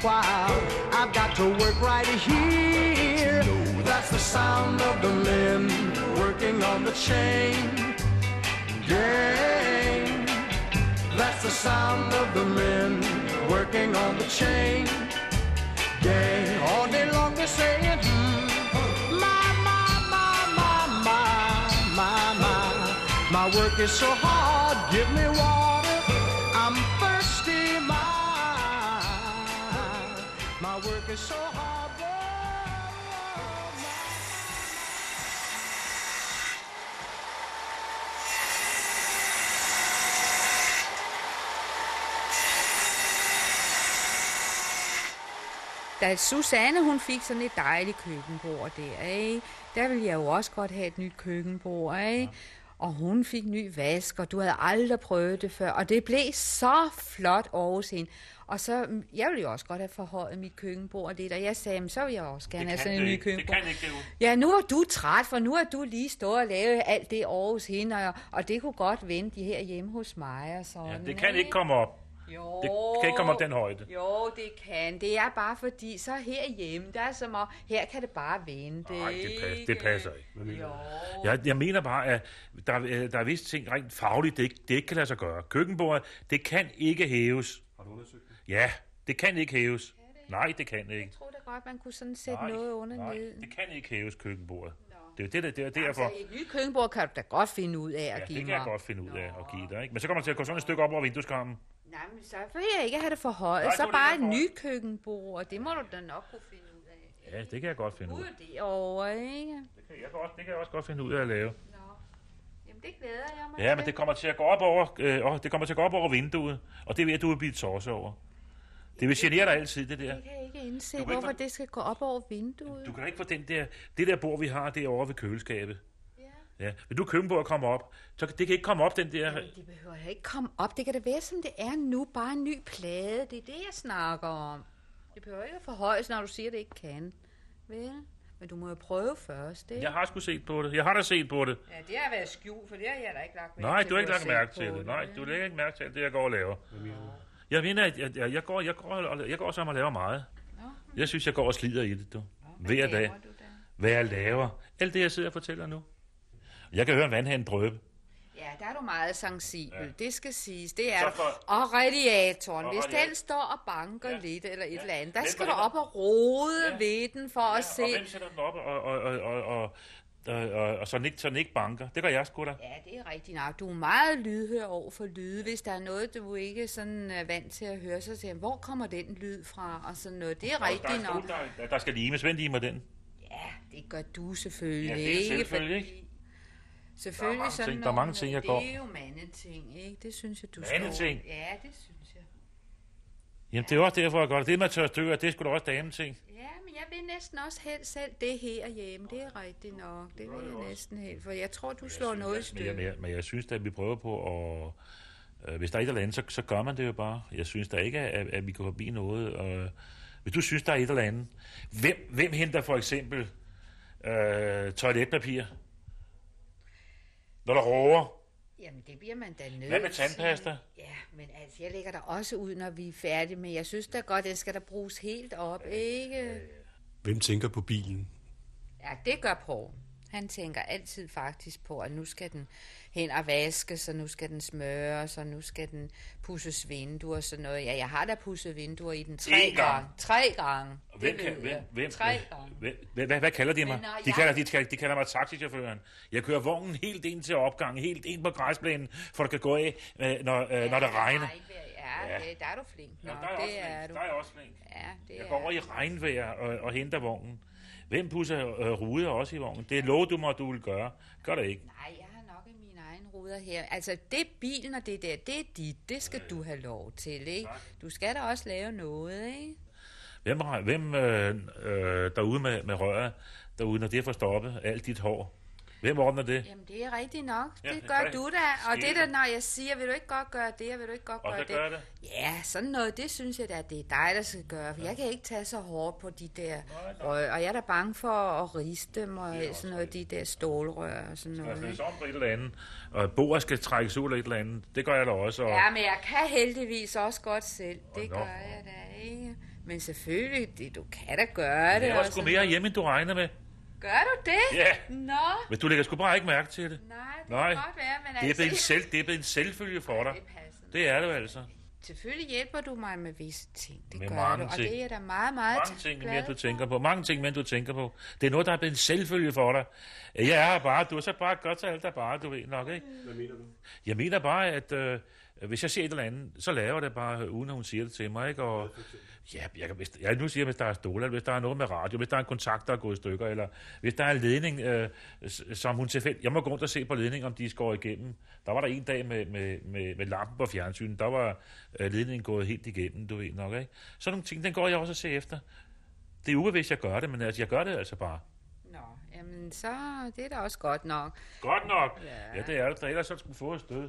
Q: meanwhile, I've got to work right here. That's the sound of the men working on the chain gang. That's the sound of the men working on the chain gang. All day long they're saying, hmm, my, my, my, my, my, my, my. My work is so hard, give me water. My work is so hard.
R: Da Susanne hun fik sådan et dejligt køkkenbord der, ikke? der ville jeg jo også godt have et nyt køkkenbord. Ikke? Ja. Og hun fik ny vask, og du havde aldrig prøvet det før. Og det blev så flot over hende. Og så, jeg ville jo også godt have forhøjet mit køkkenbord lidt, og jeg sagde, så vil jeg også gerne have sådan en ny køkkenbord.
S: Det kan ikke det,
R: Ja, nu er du træt, for nu har du lige stået og lavet alt det over hende, og, og det kunne godt vente de her hjemme hos mig og sådan.
S: Ja, det kan ikke komme op.
R: Jo.
S: Det kan ikke komme op den højde.
R: Jo, det kan. Det er bare fordi, så herhjemme, der er som om, her kan det bare vente.
S: Nej, det, pas, det passer ikke. Hvad mener
R: Jo.
S: Jeg, jeg mener bare, at der, øh, der er vist ting rent fagligt, det ikke, det ikke kan lade sig gøre. Køkkenbordet, det kan ikke hæves.
N: Har du undersøgt det?
S: Ja, det kan ikke hæves. Nej, det kan ikke.
R: Jeg tror da godt, man kunne sådan sætte
S: Nej,
R: noget under
S: nej,
R: ned.
S: det kan ikke hæves køkkenbordet. Det Det er jo det, det, det er derfor.
R: Altså, et nyt køkkenbord kan du da godt finde ud af at
S: Ja,
R: give
S: det
R: mig.
S: kan jeg godt finde ud af at give dig, ikke? Men så kommer man til at gå sådan et stykke op over vindueskarmen.
R: Nej, men så vil jeg ikke have det for højt.
S: Nej,
R: Så
S: vil
R: bare et nyt køkkenbord, og det må du da nok kunne finde ud af.
S: Ja, det kan jeg godt finde ud af.
R: Ud derovre, ikke?
S: Det kan jeg, godt, det kan jeg også godt finde ud af at lave.
R: Jamen, det glæder jeg mig
S: Ja, men det kommer til at gå op over, øh, det kommer til at gå op over vinduet, og det ved jeg, du vil blive torse over. Det vil genere dig altid, det der.
R: Jeg kan ikke indse,
S: kan ikke
R: hvorfor det skal gå op over vinduet.
S: Du kan ikke få den der, det der bord, vi har derovre ved køleskabet. Ja. ja. Vil du køkkenbord komme op, så det kan ikke komme op, den der...
R: Det behøver jeg ikke komme op. Det kan da være, som det er nu. Bare en ny plade. Det er det, jeg snakker om. Det behøver ikke at forhøjes, når du siger, at det ikke kan. Vel? Men du må jo prøve først, ikke?
S: Jeg har sgu set på det. Jeg har da set på det.
R: Ja, det har været skjult, for det har jeg da ikke lagt mærke
S: Nej,
R: til,
S: du har ikke lagt mærke til
R: på
S: det. Nej, du lægger ikke mærke til det, jeg går og laver. Jeg mener, at jeg, jeg, jeg, går, jeg, går, jeg går som og laver meget. Jeg synes, jeg går og slider i det, du. Hver dag. Hvad jeg laver. Alt det, jeg sidder og fortæller nu. Jeg kan høre en vandhane drøbe.
R: Ja, der er du meget sensibel, ja. det skal siges. Det er
S: for...
R: Og radiatoren,
S: og
R: hvis
S: radiator.
R: den står og banker ja. lidt eller et ja. eller andet, der skal du op og rode ja. ved den for ja. at se...
S: og hvem sætter den op og, og, og, og, og og, og, og så den, ikke, så den ikke banker. Det gør jeg sgu da.
R: Ja, det er rigtigt nok. Du er meget lydhør over for lyde. Hvis der er noget, du ikke sådan er vant til at høre, så siger hvor kommer den lyd fra? Og sådan noget. Det er
S: rigtigt der er
R: nok.
S: Stol, der, der skal limes. Hvem limer den?
R: Ja, det gør du selvfølgelig.
S: Ja, det er selvfølgelig ikke.
R: Fordi... Selvfølgelig
S: Der er mange
R: sådan
S: ting- der er mange ting, jeg går-
R: Det er jo mandeting, ikke? Det synes jeg, du
S: Mandeting?
R: skal... Ja, det synes jeg.
S: Jamen, det er også derfor, jeg gør det. Det med at tørre stykker, det er sgu da også dameting.
R: Ja, men jeg vil næsten også helst selv det her hjemme. Det er rigtigt nok. Det vil jeg næsten helt. For jeg tror, du slår noget i
S: Men jeg,
R: stykker.
S: men, jeg, men jeg synes, at vi prøver på at... Øh, hvis der er et eller andet, så, så gør man det jo bare. Jeg synes da ikke, at, at vi går forbi noget. Og, hvis du synes, der er et eller andet... Hvem, hvem henter for eksempel øh, toiletpapir? Når der råger?
R: Jamen, det bliver man da nødt
S: Hvad med tandpasta?
R: til. Ja, men altså, jeg lægger der også ud, når vi er færdige. Men jeg synes da godt, den skal der bruges helt op, ikke?
N: Hvem tænker på bilen?
R: Ja, det gør Paul. Han tænker altid faktisk på, at nu skal den hen og vaskes, og nu skal den smøres, og nu skal den pusses vinduer og sådan noget. Ja, jeg har da pusset vinduer i den tre
S: En gang.
R: gange. Tre gange.
S: Hvem,
R: Det
S: kan, hvem, hvem,
R: Tre gange.
S: hvem, hvad, hvad kalder de mig?
R: Men når
S: De
R: jeg-
S: kalder, de, kalder, de kalder mig taxichaufføren. Jeg kører vognen helt ind til opgangen, helt ind på græsplænen, for det kan gå af, øh, når, øh, når det regner.
R: Ja,
S: Ja.
R: det, der er du flink. Nå,
S: Ja, der er
R: det
S: også
R: er
S: flink.
R: du.
S: Der er jeg også flink.
R: Ja, det
S: Jeg
R: er
S: går over i regnvejr og, og henter vognen. Hvem pusser øh, ruder også i vognen? Det er lov, du må, du vil gøre. Gør det ikke.
R: Nej, jeg har nok i mine egne ruder her. Altså, det bilen og det der, det er dit. Det skal du have lov til, ikke? Du skal da også lave noget, ikke?
S: Hvem, hvem øh, øh, derude med, med røret, derude, når det får stoppet alt dit hår? Hvem ordner det?
R: Jamen, det er rigtigt nok.
S: Ja,
R: Det
S: det
R: gør
S: gør
R: du
S: det.
R: da. Og det
S: Sker
R: der, når jeg siger, vil du ikke godt gøre det, vil du ikke godt
S: Og
R: gøre
S: så gør jeg det.
R: Ja, sådan noget, det synes jeg da, at det er dig, der skal gøre. For jeg kan ikke tage så hårdt på de der rør. Og jeg er da bange for at riste dem og sådan noget, de der stålrør og sådan noget.
S: skal om på et eller andet, og bordet skal trækkes ud eller et eller andet. Det gør jeg da også. Og,
R: Ja, men jeg kan heldigvis også godt selv. Det
S: nå.
R: gør jeg da ikke. Men selvfølgelig, det, du kan da gøre det.
S: jeg
R: og
S: var sgu
R: sådan
S: mere hjemme, end du regner med.
R: Gør du det?
S: Ja.
R: Nå.
S: Men du lægger sgu bare ikke mærke til det.
R: Nej, det
S: Nej.
R: kan godt være, men
S: Det er,
R: altså...
S: blevet en selv, det er blevet en selvfølge for dig. Det er det jo altså.
R: Selvfølgelig hjælper du mig med visse ting. Det
S: Med
R: gør
S: mange
R: du, og
S: ting.
R: det er da meget, meget
S: Mange ting, mere du tænker på. Mange ting, mere du tænker på. Det er noget, der er blevet en selvfølge for dig. Jeg er bare, du er så bare godt til alt, der bare, du ved nok, ikke?
N: Hvad mener du?
S: Jeg mener bare, at øh, hvis jeg ser et eller andet, så laver jeg det bare, øh, uden at hun siger det til mig, ikke? Og, ja, jeg, kan- hvis, jeg nu siger, hvis der er stål, eller hvis der er noget med radio, hvis der er en kontakt, der er gået i stykker, eller hvis der er en ledning, øh, som hun tilfældigt... Jeg må gå rundt og se på ledningen, om de skåret igennem. Der var der en dag med, med, med, med lampen på fjernsynet, der var øh, ledningen gået helt igennem, du ved nok, ikke? Sådan nogle ting, den går jeg også at se efter. Det er ubevidst, jeg gør det, men altså, jeg gør det altså bare.
R: Nå, jamen så det er da også godt nok.
S: Godt nok.
R: Ja.
S: Ja, det er det. Ellers så skulle få et stød.